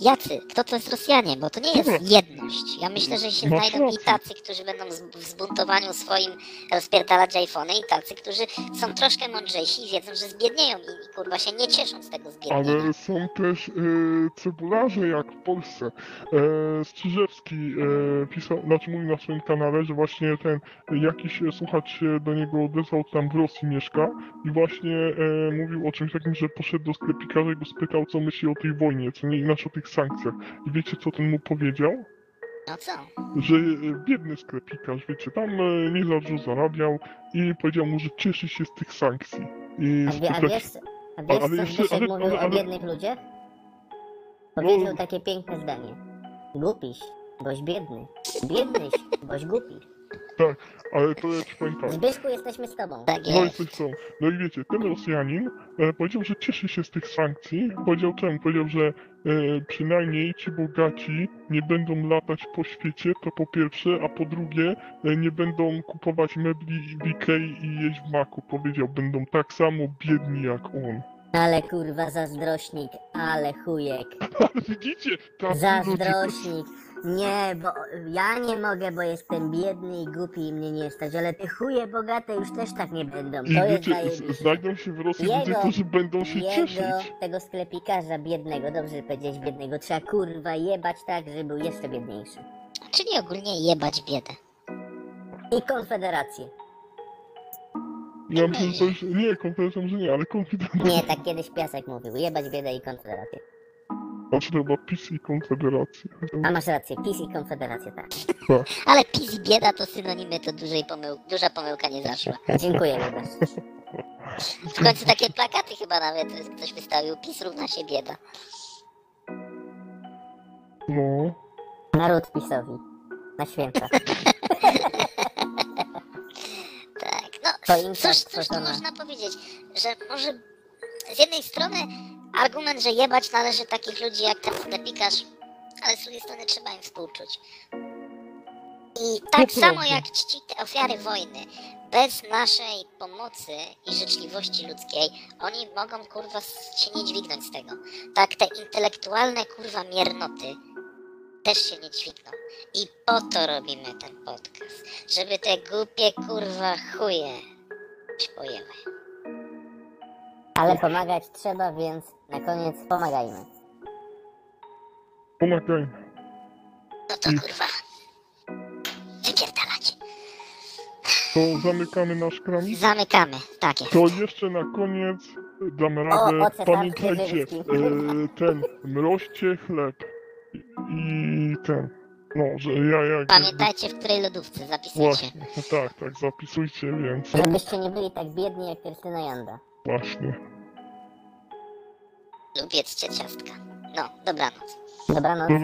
jacy? Kto to jest Rosjanie? Bo to nie jest jedność. Ja myślę, że się Masz znajdą i tacy, którzy będą w zbuntowaniu swoim rozpierdalać iPhony i tacy, którzy są troszkę mądrzejsi i wiedzą, że zbiednieją i, i kurwa się nie cieszą z tego zbiednienia. Ale są też e, cebularze jak w Polsce. E, Strzyżewski e, pisał, znaczy mówił na swoim kanale, że właśnie ten jakiś słuchacz się do niego odezwał, tam w Rosji mieszka i właśnie e, mówił o czymś takim, że poszedł do sklepikarza i go spytał, co myśli o tej wojnie, co nie inaczej o tych sankcjach. I wiecie, co ten mu powiedział? No co? Że e, biedny sklepikarz, wiecie, tam e, nie za dużo zarabiał i powiedział mu, że cieszy się z tych sankcji. I A, wie, a wiesz, a wiesz ale co jeszcze- ale- mówił ale- o ale- biednych ludziach? Powiedział No. takie piękne zdanie. Głupiś, boś biedny. Biednyś, boś głupi. Ale to ja ci powiem tak. Zbyszku, jesteśmy z tobą. Tak No i jest. coś są. No i wiecie, ten Rosjanin e, powiedział, że cieszy się z tych sankcji. Powiedział czemu? Powiedział, że e, przynajmniej ci bogaci nie będą latać po świecie, to po pierwsze, a po drugie e, nie będą kupować mebli w Ikei i jeść w maku. Powiedział, będą tak samo biedni jak on. Ale kurwa zazdrośnik, ale chujek. Ale widzicie, tak Zazdrośnik. Nie, bo ja nie mogę, bo jestem biedny i głupi i mnie nie stać, ale te chuje bogate już też tak nie będą. I To jest wiecie, z- znajdą się w Rosji Jego- ludzie, którzy będą się Jego, cieszyć. tego sklepikarza biednego, dobrze powiedzieć biednego, trzeba kurwa jebać tak, żeby był jeszcze biedniejszy. Czyli ogólnie jebać biedę. I konfederację. Ja myślę, że to już, nie, konfidencją, że nie, ale konfidencją. Nie, tak kiedyś Piasek mówił, jebać biedę i konfederację. Znaczy chyba PiS i Konfederacja. A masz rację, PiS i konfederację, tak. Ale pis i bieda to synonimy, to dużej pomył duża pomyłka nie zaszła. Dziękuję Lubasz. W końcu takie plakaty chyba nawet ktoś wystawił, pis równa się bieda. No. Naród PiSowi. Na święta. Tak, no Choinka cóż, cóż tu stworzona. można powiedzieć, że może z jednej strony argument, że jebać należy takich ludzi jak ten sklepikarz, ale z drugiej strony trzeba im współczuć. I tak samo jak czci te ofiary wojny, bez naszej pomocy i życzliwości ludzkiej, oni mogą kurwa się nie dźwignąć z tego. Tak te intelektualne kurwa miernoty też się nie dźwigną. I po to robimy ten podcast. Żeby te głupie kurwa chuje się pojęły. Ale pomagać trzeba, więc na koniec pomagajmy. Pomagajmy. No to kurwa. Wypierdalać. To zamykamy nasz kranik. Zamykamy. Tak jest. To jeszcze na koniec damy radę. ocet Pamiętajcie, e, ten, mroźcie chleb i, i ten, no, że ja jak... Pamiętajcie w której lodówce zapisujcie. Właśnie, tak, tak, zapisujcie, więc Żebyście nie byli tak biedni jak Krystyna Janda. Właśnie. Lub jedzcie ciastka. No, dobranoc. Dobranoc. Dobra,